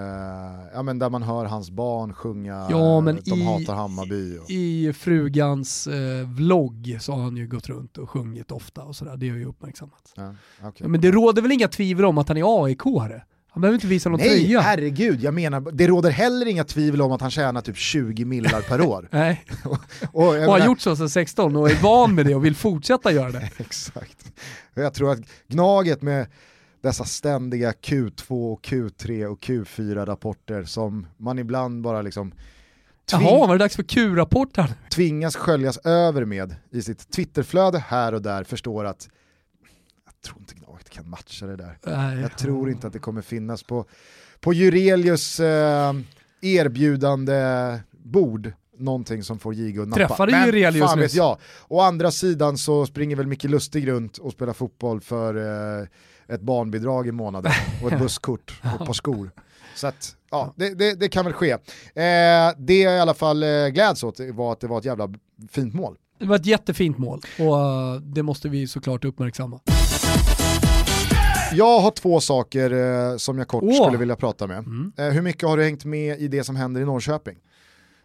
ja, men där man hör hans barn sjunga ja, men De i, hatar Hammarby. Och... I frugans eh, vlogg så har han ju gått runt och sjungit ofta och sådär, det har ju uppmärksammats. Ja, okay. men det råder väl inga tvivel om att han är AIK-are? Han behöver inte visa någon Nej, tröja. Nej, herregud, jag menar, det råder heller inga tvivel om att han tjänar typ 20 millar per år. Nej. och, och, och har gjort så sedan 16 och är van med det och vill fortsätta göra det. Exakt. Jag tror att Gnaget med dessa ständiga Q2, Q3 och Q4-rapporter som man ibland bara liksom Jaha, var det dags för Q-rapport här? Tvingas sköljas över med i sitt Twitterflöde här och där förstår att tror inte Gnaget kan matcha det där. Nej. Jag tror inte att det kommer finnas på, på Jurelius eh, erbjudande bord någonting som får Jigo nappa. Träffade Men Jurelius fan vet jag. Å andra sidan så springer väl Micke Lustig runt och spelar fotboll för eh, ett barnbidrag i månaden och ett busskort och ett par skor. Så att, ja, det, det, det kan väl ske. Eh, det jag i alla fall eh, gläds åt var att det var ett jävla fint mål. Det var ett jättefint mål och uh, det måste vi såklart uppmärksamma. Jag har två saker eh, som jag kort Åh. skulle vilja prata med. Mm. Eh, hur mycket har du hängt med i det som händer i Norrköping?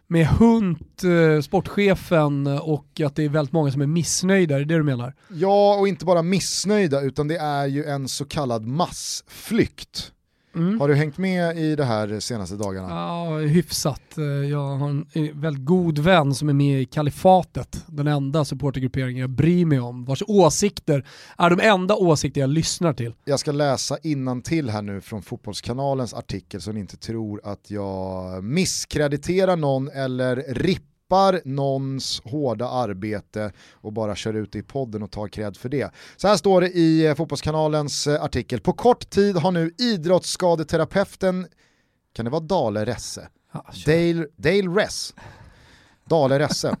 Med Hunt, eh, sportchefen och att det är väldigt många som är missnöjda, är det det du menar? Ja, och inte bara missnöjda utan det är ju en så kallad massflykt. Mm. Har du hängt med i det här senaste dagarna? Ja, hyfsat. Eh, Jag har en väldigt god vän som är med i Kalifatet, den enda supportergrupperingen jag bryr mig om, vars åsikter är de enda åsikter jag lyssnar till. Jag ska läsa till här nu från Fotbollskanalens artikel så ni inte tror att jag misskrediterar någon eller rippar någons hårda arbete och bara kör ut det i podden och tar cred för det. Så här står det i eh, Fotbollskanalens eh, artikel. På kort tid har nu idrottsskadeterapeuten, kan det vara Dale Resse? Ja. Dale, Dale Ress. Dale Resse.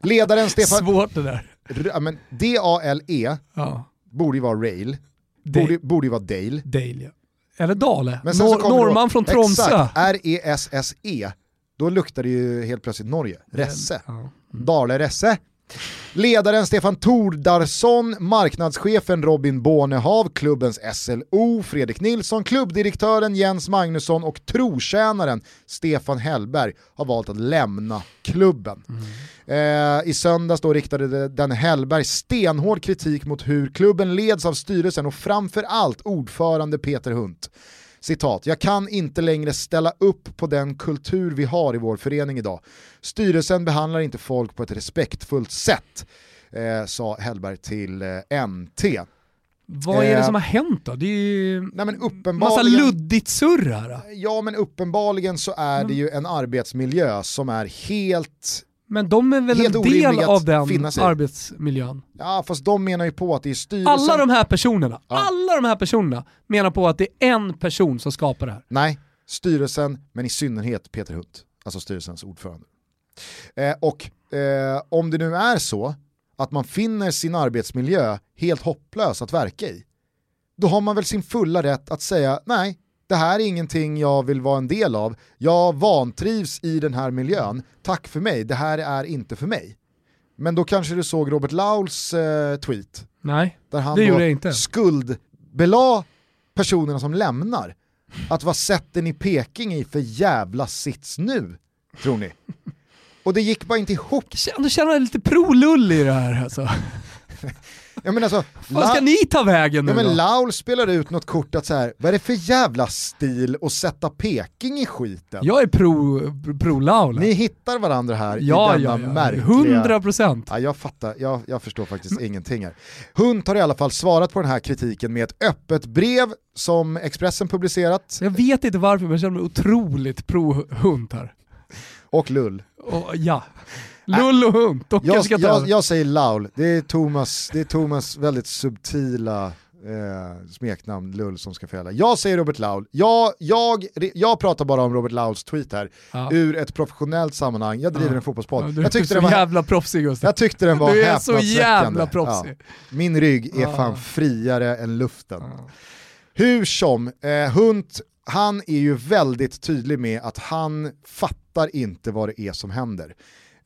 Ledaren Stefan... Svårt det där. R- ja, men D-A-L-E Ja. borde ju vara Rail, Dale, borde, borde ju vara Dale. Dale ja. Eller Dale. Men sen så Nor- kommer norrman då- från Tromsö. Exakt, R-E-S-S-E. Då luktar det ju helt plötsligt Norge. Resse. Ja. Dale Resse. Ledaren Stefan Tordarsson, marknadschefen Robin Bornehav, klubbens SLO Fredrik Nilsson, klubbdirektören Jens Magnusson och trotjänaren Stefan Hellberg har valt att lämna klubben. Eh, I söndags då riktade den Hellberg stenhård kritik mot hur klubben leds av styrelsen och framförallt ordförande Peter Hunt. Citat, jag kan inte längre ställa upp på den kultur vi har i vår förening idag. Styrelsen behandlar inte folk på ett respektfullt sätt, eh, sa Hellberg till eh, NT. Vad är det Eh, som har hänt då? Det är ju Nej men massa uppenbarligen, luddigt surr här. ja, men uppenbarligen så är det ju en arbetsmiljö som är helt, Men de är väl Helt en del av den arbetsmiljön? ja fast de menar ju på att det är styrelsen. Alla de här personerna, Ja. alla de här personerna menar på att det är en person som skapar det här. Nej, styrelsen, men i synnerhet Peter Hunt, alltså styrelsens ordförande. Eh, och eh, om det nu är så att man finner sin arbetsmiljö helt hopplös att verka i, då har man väl sin fulla rätt att säga nej, det här är ingenting jag vill vara en del av, jag vantrivs i den här miljön, tack för mig, det här är inte för mig. Men då kanske du såg Robert Lauls eh, tweet, Nej, där han Det gjorde jag inte. skuldbelade personerna som lämnar. Att vad sätter ni Peking i för jävla sits nu, tror ni? Och det gick bara inte ihop. Känner- du känner lite pro-lull i det här alltså. Jag menar alltså, Vad ska ni ta vägen nu ja, men? Laul spelar ut något kort att så här, vad är det för jävla stil att sätta Peking i skiten? Jag är pro, pro Laula. Ni hittar varandra här ja, i ja, denna ja. märkliga... 100 procent. Ja, jag fattar, jag, jag förstår faktiskt ingenting här. Hunt har i alla fall svarat på den här kritiken med ett öppet brev som Expressen publicerat, Jag vet inte varför men jag känner mig otroligt pro-hund här. och Lull. Och, ja. Lull och hund, de Jag, ska jag, jag säger Laul, det är Thomas, det är Thomas väldigt subtila eh, smeknamn Lull som ska fälla. Jag säger Robert Laul, jag, jag, jag pratar bara om Robert Lauls tweet här, Ja. ur ett professionellt sammanhang, jag driver Ja. en fotbollspodd. Ja, du jag, är tyckte den var, jävla proffsig Gustav. jag tyckte den var Du är så jävla proffsig. Min rygg är fan friare än luften. Hur som, eh, Hunt, han är ju väldigt tydlig med att han fattar inte vad det är som händer.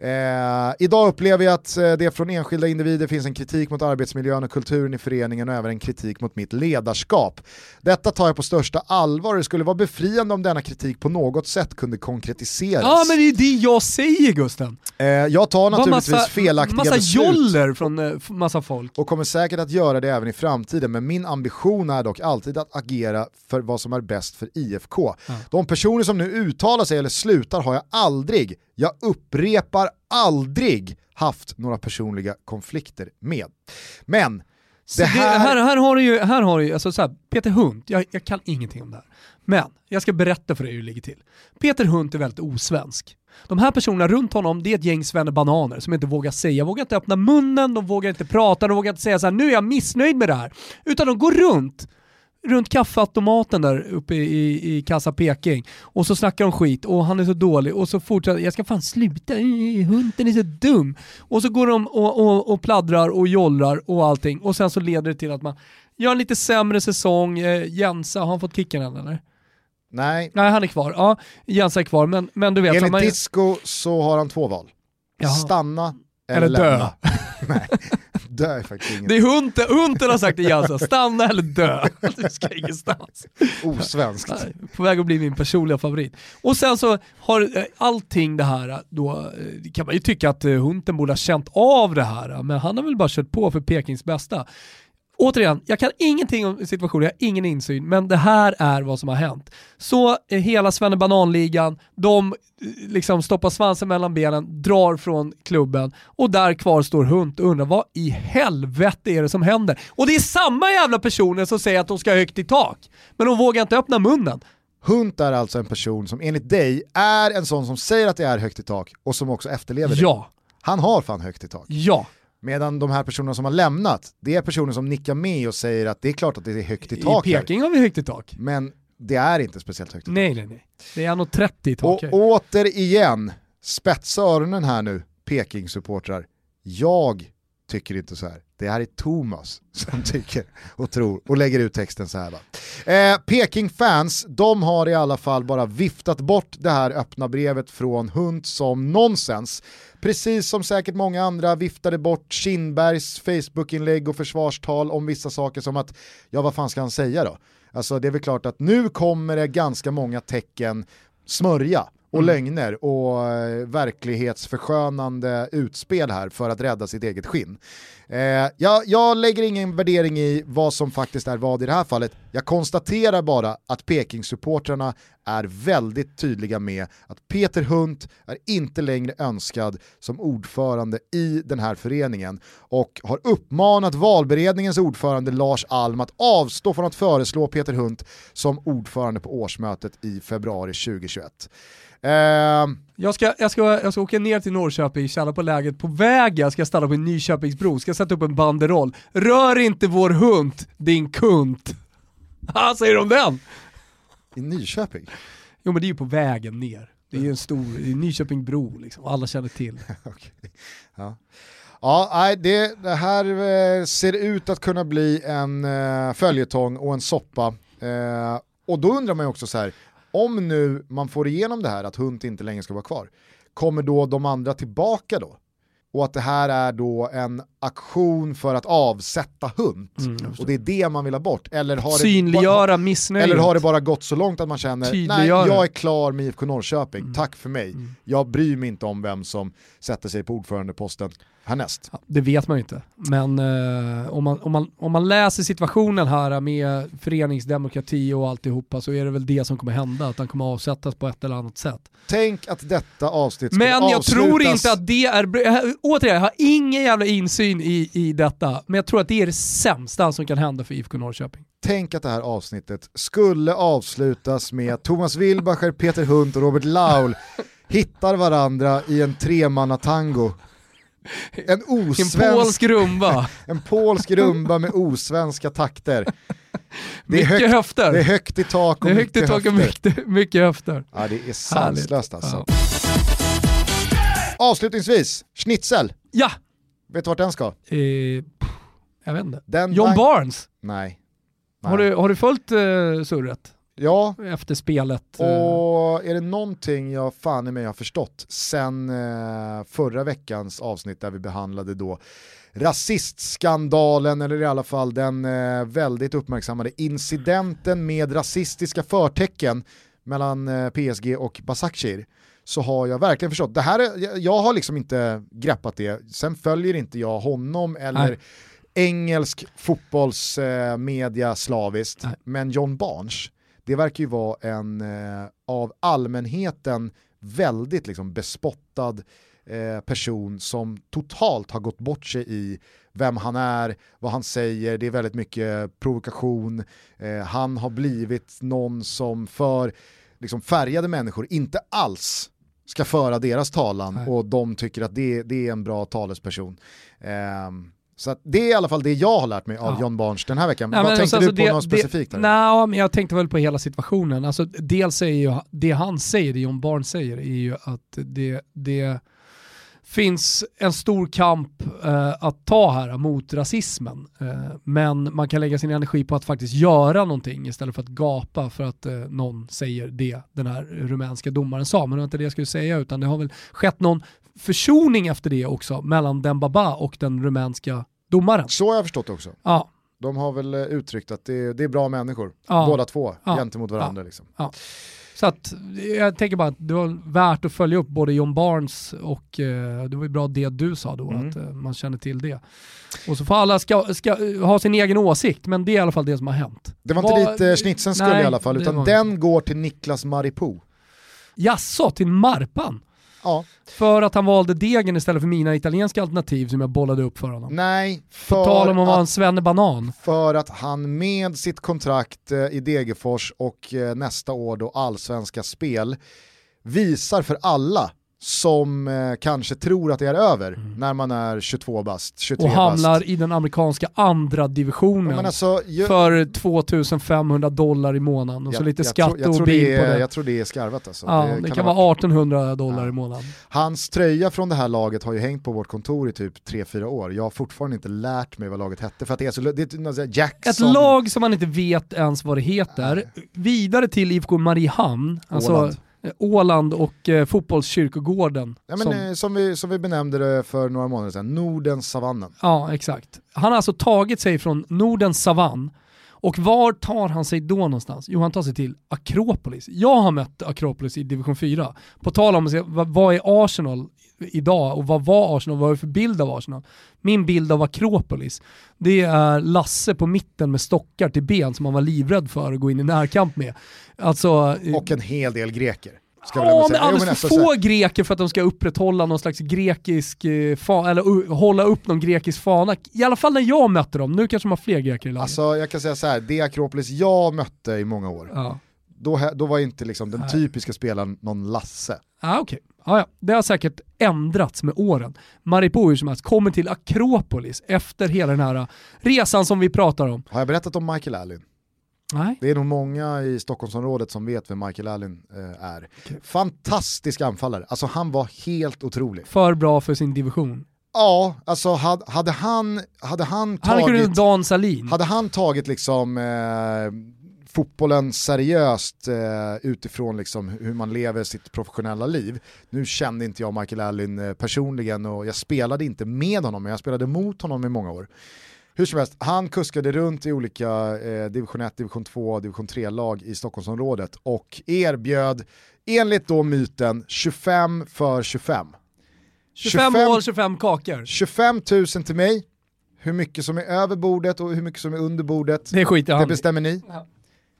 Eh, idag upplever jag att eh, det från enskilda individer finns en kritik mot arbetsmiljön och kulturen i föreningen och även en kritik mot mitt ledarskap. Detta tar jag på största allvar och det skulle vara befriande om denna kritik på något sätt kunde konkretiseras. Ja men det är det jag säger Gusten. eh, jag tar naturligtvis massa, felaktiga massa beslut joller från eh, massa folk. och kommer säkert att göra det även i framtiden, men min ambition är dock alltid att agera för vad som är bäst för IFK. De personer som nu uttalar sig eller slutar har jag aldrig, jag upprepar aldrig, haft några personliga konflikter med. Men det här... här, här har du ju, här har du ju, alltså så här, Peter Hunt, jag, jag kan ingenting om det här. Men jag ska berätta för dig hur det ligger till. Peter Hunt är väldigt osvensk. De här personerna runt honom, det är ett gäng bananer som inte vågar säga, vågar inte öppna munnen, de vågar inte prata, de vågar inte säga så här, nu är jag missnöjd med det här. Utan de går runt, runt kaffeautomaten där uppe i, i, Kassa Peking och så snackar de skit och han är så dålig och så fortsätter jag ska fan sluta, hunden är så dum. Och så går de och, och, och pladdrar och jollrar och allting och sen så leder det till att man gör en lite sämre säsong. Eh, Jensa, har han fått kicken än eller? Nej, Nej han är kvar. Ja, Jensa är kvar men, men du vet. enligt man, Disco så har han två val. Jaha. Stanna eller, eller dö. lämna. Nej, dö är faktiskt inget Det är Hunter, Hunter har sagt till Jansa, stanna eller dö. Du ska ingenstans. osvenskt. Nej, På väg att bli min personliga favorit. Och sen så har eh, allting det här, eh, då eh, kan man ju tycka att Hunten borde ha känt av det här, men han har väl bara kört på för Pekings bästa. Återigen, jag kan ingenting om situationen, jag har ingen insyn, men det här är vad som har hänt. Så eh, hela Svennebananligan, de eh, liksom stoppar svansen mellan benen, drar från klubben och där kvar står Hunt och undrar vad i helvete är det som händer? Och det är samma jävla personer som säger att de ska högt i tak, men de vågar inte öppna munnen. Hunt är alltså en person som enligt dig är en sån som säger att det är högt i tak och som också efterlever det. Ja, Han har fan högt i tak. ja. Medan de här personerna som har lämnat, det är personer som nickar med och säger att det är klart att det är högt i I tak här. Peking har vi högt i tak. Men det är inte speciellt högt i tak. Nej, nej, nej. Det är 1,30 i tak. Och här. återigen, spetsa öronen här nu, Peking-supportrar. Jag tycker inte så här. Det här är Thomas som tycker och tror och lägger ut texten så här. Va? Eh, Peking-fans, de har i alla fall bara viftat bort det här öppna brevet från Hunt som nonsens. Precis som säkert många andra viftade bort Kindbergs Facebook-inlägg och försvarstal om vissa saker som att, ja vad fan ska han säga då? Alltså det är väl klart att nu kommer det ganska många tecken smörja och lögner och eh, verklighetsförskönande utspel här för att rädda sitt eget skinn. Eh, jag, jag lägger ingen värdering i vad som faktiskt är vad i det här fallet. Jag konstaterar bara att Peking-supportrarna är väldigt tydliga med att Peter Hunt är inte längre önskad som ordförande i den här föreningen och har uppmanat valberedningens ordförande Lars Alm att avstå från att föreslå Peter Hunt som ordförande på årsmötet i februari 2021. Uh, ehm, Jag ska, jag, ska, jag ska åka ner till Norrköping, känna på läget. På vägen ska jag stanna på en Nyköpingsbro, ska sätta upp en banderoll. Rör inte vår hund, din kunt. Vad säger du om den? I Nyköping? Jo men det är ju på vägen ner. Det är ju en stor, det är Nyköpingbro liksom, alla känner till. Okej. Ja, ja det, det här eh, ser ut att kunna bli en eh, följetong och en soppa. Eh, och då undrar man ju också så här, om nu man får igenom det här att Hunt inte längre ska vara kvar, kommer då de andra tillbaka då? Och att det här är då en aktion för att avsätta Hunt. och det är det man vill ha bort. Eller har det, Synliggöra missnöjet. eller har det bara gått så långt att man känner, nej jag är klar med IFK Norrköping, Mm. tack för mig. Jag bryr mig inte om vem som sätter sig på ordförandeposten härnäst. Det vet man ju inte. Men eh, om, man, om, man, om man läser situationen här med föreningsdemokrati och alltihopa så är det väl det som kommer hända, att han kommer avsättas på ett eller annat sätt. Tänk att detta avsnitt skulle Men jag tror avslutas- inte att det är, återigen, jag har ingen jävla insyn i, i detta, men jag tror att det är det sämsta som kan hända för IFK Norrköping. Tänk att det här avsnittet skulle avslutas med Thomas Wilbacher, Peter Hunt och Robert Laul hittar varandra i en tremannatango. En En osvensk, polsk rumba, en polsk rumba med osvenska takter. Det är, högt, höfter. det är högt i tak och Det är högt i mycket tak och höfter. mycket, mycket höfter. Ja, det är sanslöst alltså. Ja. Avslutningsvis, schnitzel. Ja, Vet du vart den ska? eh, jag vet inte. Den John Barnes, Nej. Nej. har du, har du följt eh, surret Ja, efter spelet? eh? och är det någonting jag fan i mig har förstått sen eh, förra veckans avsnitt där vi behandlade då rasistskandalen, eller i alla fall den eh, väldigt uppmärksammade incidenten med rasistiska förtecken mellan PSG och Basakshir så har jag verkligen förstått. Det här är, jag, har liksom inte greppat det, sen följer inte jag honom eller Nej. engelsk fotbollsmedia media slaviskt, Nej. men John Barnes, det verkar ju vara en eh, av allmänheten väldigt liksom, bespottad eh, person som totalt har gått bort sig i vem han är, vad han säger, det är väldigt mycket provokation. Eh, han har blivit någon som för liksom, färgade människor inte alls ska föra deras talan Nej. och de tycker att det, det är en bra talesperson. Ehm, så det är i alla fall det jag har lärt mig av Ja. John Barnes den här veckan. Nej, Vad men tänkte alltså, du på det- något specifikt? här? Nej, men jag tänkte väl på hela situationen. Alltså, dels är ju det han säger, det John Barnes säger, är ju att det, det finns en stor kamp eh, att ta här mot rasismen. Eh, men man kan lägga sin energi på att faktiskt göra någonting istället för att gapa för att eh, någon säger det den här rumänska domaren sa. Men det var inte det jag skulle säga utan det har väl skett någon försoning efter det också mellan Dembaba och den rumänska domaren. Så har jag förstått det också. Ja, De har väl eh, uttryckt att det, det är bra människor, Ja. båda två, Ja. gentemot varandra. Liksom. så att jag tänker bara att det var värt att följa upp både John Barnes och eh, det var ju bra det du sa då, Mm. att eh, man känner till det. Och så får alla ska, ska, ha sin egen åsikt, men det är i alla fall det som har hänt. Det var inte Vad- dit eh, schnitzen skulle Nej, i alla fall, utan var den går till Niklas Maripo. Jaså, till Marpan? Ja, För att han valde degen istället för mina italienska alternativ som jag bollade upp för honom. nej, På tal för om att vara en svennebanan. för att han med sitt kontrakt eh, i Degerfors och eh, nästa år då allsvenska spel visar för alla som eh, kanske tror att det är över när man är 22 bast, 23 Mm. Och hamnar bast. i den amerikanska andra divisionen. Ja, alltså, ju, för 2500 dollar i månaden och så jag- lite jag skatt jag och bil det är, på det. Jag tror det är skarvat alltså. ja, det, kan, vara 1800 dollar Ja. i månaden. Hans tröja från det här laget har ju hängt på vårt kontor i typ 3-4 år. Jag har fortfarande inte lärt mig vad laget hette för att det är så, det är typ Jackson. Ett lag som man inte vet ens vad det heter. Vidare till IFK Mariehamn, alltså Åland. Eh, Åland och eh, fotbollskyrkogården. Ja, men, som, eh, som, vi, som vi benämnde det för några månader sedan, Nordens savannen. ja, exakt. Han har alltså tagit sig från Nordens savann och var tar han sig då någonstans? Jo, han tar sig till Akropolis. Jag har mött Akropolis i division 4. På tal om vad är Arsenal idag och vad var Arsenal, vad är det för bild av Arsenal? Min bild av Akropolis, det är Lasse på mitten med stockar till ben som man var livrädd för att gå in i närkamp med. Alltså, eh, Och en hel del greker. Ska Ja, men alldeles för alltså, så få greker för att de ska upprätthålla någon slags grekisk, eh, fa- eller uh, hålla upp någon grekisk fana. I alla fall när jag mötte dem, nu kanske de har fler greker i laget. Alltså jag kan säga så här, det Akropolis jag mötte i många år, ja. då, då var inte liksom den Nej. typiska spelaren någon Lasse. Ah, okej. Ah, ja. Det har säkert ändrats med åren. Maripo hur som helst kommer till Akropolis efter hela den här resan som vi pratar om. Har jag berättat om Michael Allin? Nej. Det är nog många i Stockholmsområdet som vet vem Michael Allin eh, är. Okej. Fantastisk anfallare, alltså han var helt otrolig. För bra för sin division. Ja, alltså hade, hade han, hade han Han kunde tagit, Dan Salin. hade han tagit liksom eh, fotbollen seriöst eh, utifrån liksom hur man lever sitt professionella liv. Nu kände inte jag Michael Allin eh, personligen och jag spelade inte med honom, men jag spelade mot honom i många år. Hur som helst, han kuskade runt i olika eh, division 1, division 2, division 3-lag i Stockholmsområdet och erbjöd, enligt då myten, 25 för 25. 25 mål, 25 kakor. 25 000 till mig, hur mycket som är över bordet och hur mycket som är under bordet, Det skiter det han i. bestämmer ni. Ja.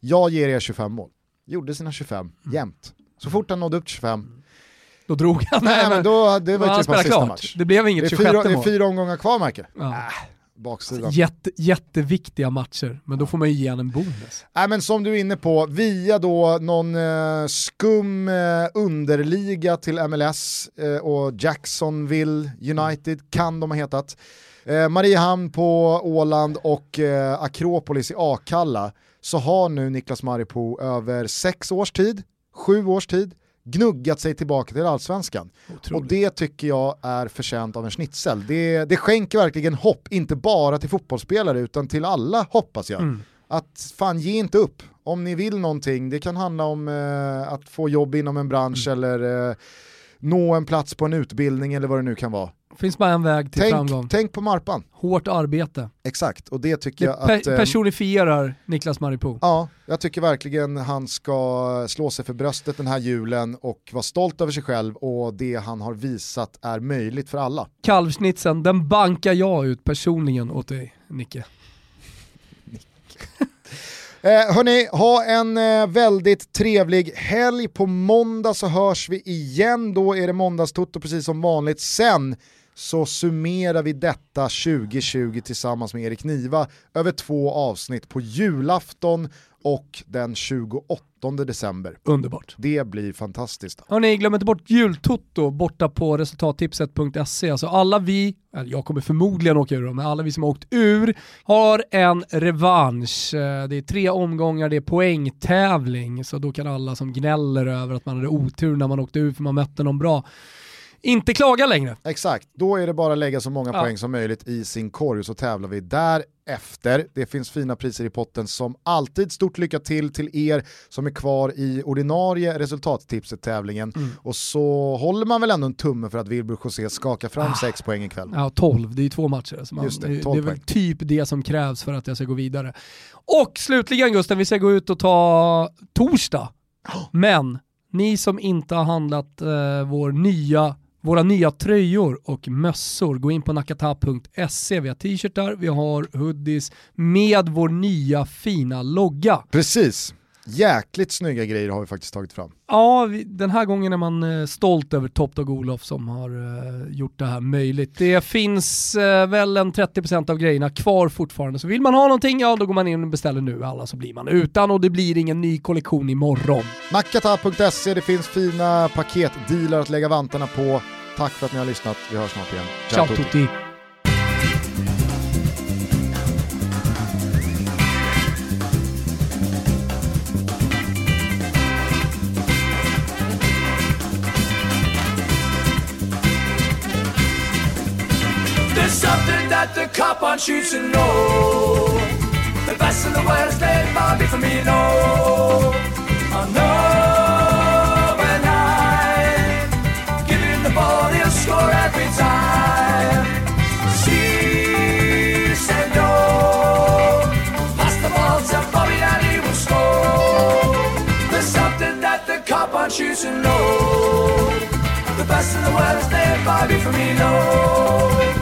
Jag ger er 25 mål. Gjorde sina 25, jämt. Så fort han nådde upp till 25, Då drog han. nej men då, det var ju typ hans sista klart. match. Det blev inget är 26 fyra, det är mål. fyra omgångar kvar Marke. Ja. Baksidan. Jätte, jätteviktiga matcher, men då får man ju ge han en bonus. Nej men som du är inne på, via då någon eh, skum eh, underliga till MLS eh, och Jacksonville United kan de ha hetat. Eh, Mariehamn på Åland och eh, Akropolis i Akalla så har nu Niklas Maripo över sex års tid, sju års tid, gnuggat sig tillbaka till allsvenskan. Och Otroligt. det tycker jag är förtjänt av en schnitzel. Det, det skänker verkligen hopp, inte bara till fotbollsspelare utan till alla hoppas jag. Mm. Att fan ge inte upp. Om ni vill någonting, det kan handla om eh, att få jobb inom en bransch Mm. eller eh, nå en plats på en utbildning eller vad det nu kan vara. Finns bara en väg till framgång. Tänk, tänk på Marpan. Hårt arbete. Exakt, och det tycker Det jag att... eh, personifierar Niklas Maripo. Ja, jag tycker verkligen han ska slå sig för bröstet den här julen och vara stolt över sig själv och det han har visat är möjligt för alla. Kalvsnitsen, den bankar jag ut personligen åt dig, Nicke. Eh, hörni, ha en eh, väldigt trevlig helg. På måndag så hörs vi igen. Då är det måndagstutto precis som vanligt. Sen så summerar vi detta 2020 tillsammans med Erik Niva över två avsnitt på julafton och den 28 december. Underbart. Det blir fantastiskt. Hörni, glöm inte bort jultotto borta på resultattipset.se. Alltså alla vi, jag kommer förmodligen åka ur dem, men alla vi som har åkt ur har en revansch. Eh, Det är tre omgångar, det är poängtävling, så då kan alla som gnäller över att man hade otur när man åkte ur för man mötte någon bra inte klaga längre. Exakt, då är det bara att lägga så många Ja. poäng som möjligt i sin korg och så tävlar vi därefter. Det finns fina priser i potten som alltid. Stort lycka till till er som är kvar i ordinarie resultattipset-tävlingen. Mm. Och så håller man väl ändå en tumme för att Wilbur José skakar fram sex poäng ikväll. Ja, 12, det är ju två matcher. Så man, Just det, det, 12 det är väl poäng. typ det som krävs för att jag ska gå vidare. Och slutligen Gusten, vi ska gå ut och ta torsdag. Men ni som inte har handlat eh, vår nya, våra nya tröjor och mössor, gå in på nakata.se. Vi har t-shirtar, vi har hoodies med vår nya fina logga. Precis, jäkligt snygga grejer har vi faktiskt tagit fram. Ja, den här gången är man eh, stolt över Top Dog Olof som har eh, gjort det här möjligt. Det finns eh, väl en 30% av grejerna kvar fortfarande, så vill man ha någonting, ja då går man in och beställer nu, alla så blir man utan och det blir ingen ny kollektion imorgon. Nakata.se, det finns fina paketdealar att lägga vantarna på. Tack för att ni har lyssnat, vi hörs snart igen. Ciao tutti! There's something that the cop on shoots and know. The best in the world is laid by for me, no. I know when I'm giving the ball, he'll score every time. No. Pass the ball to Bobby and he will score. There's something that the cop on shoots know. The best in the world is laid by for me, no. Oh no.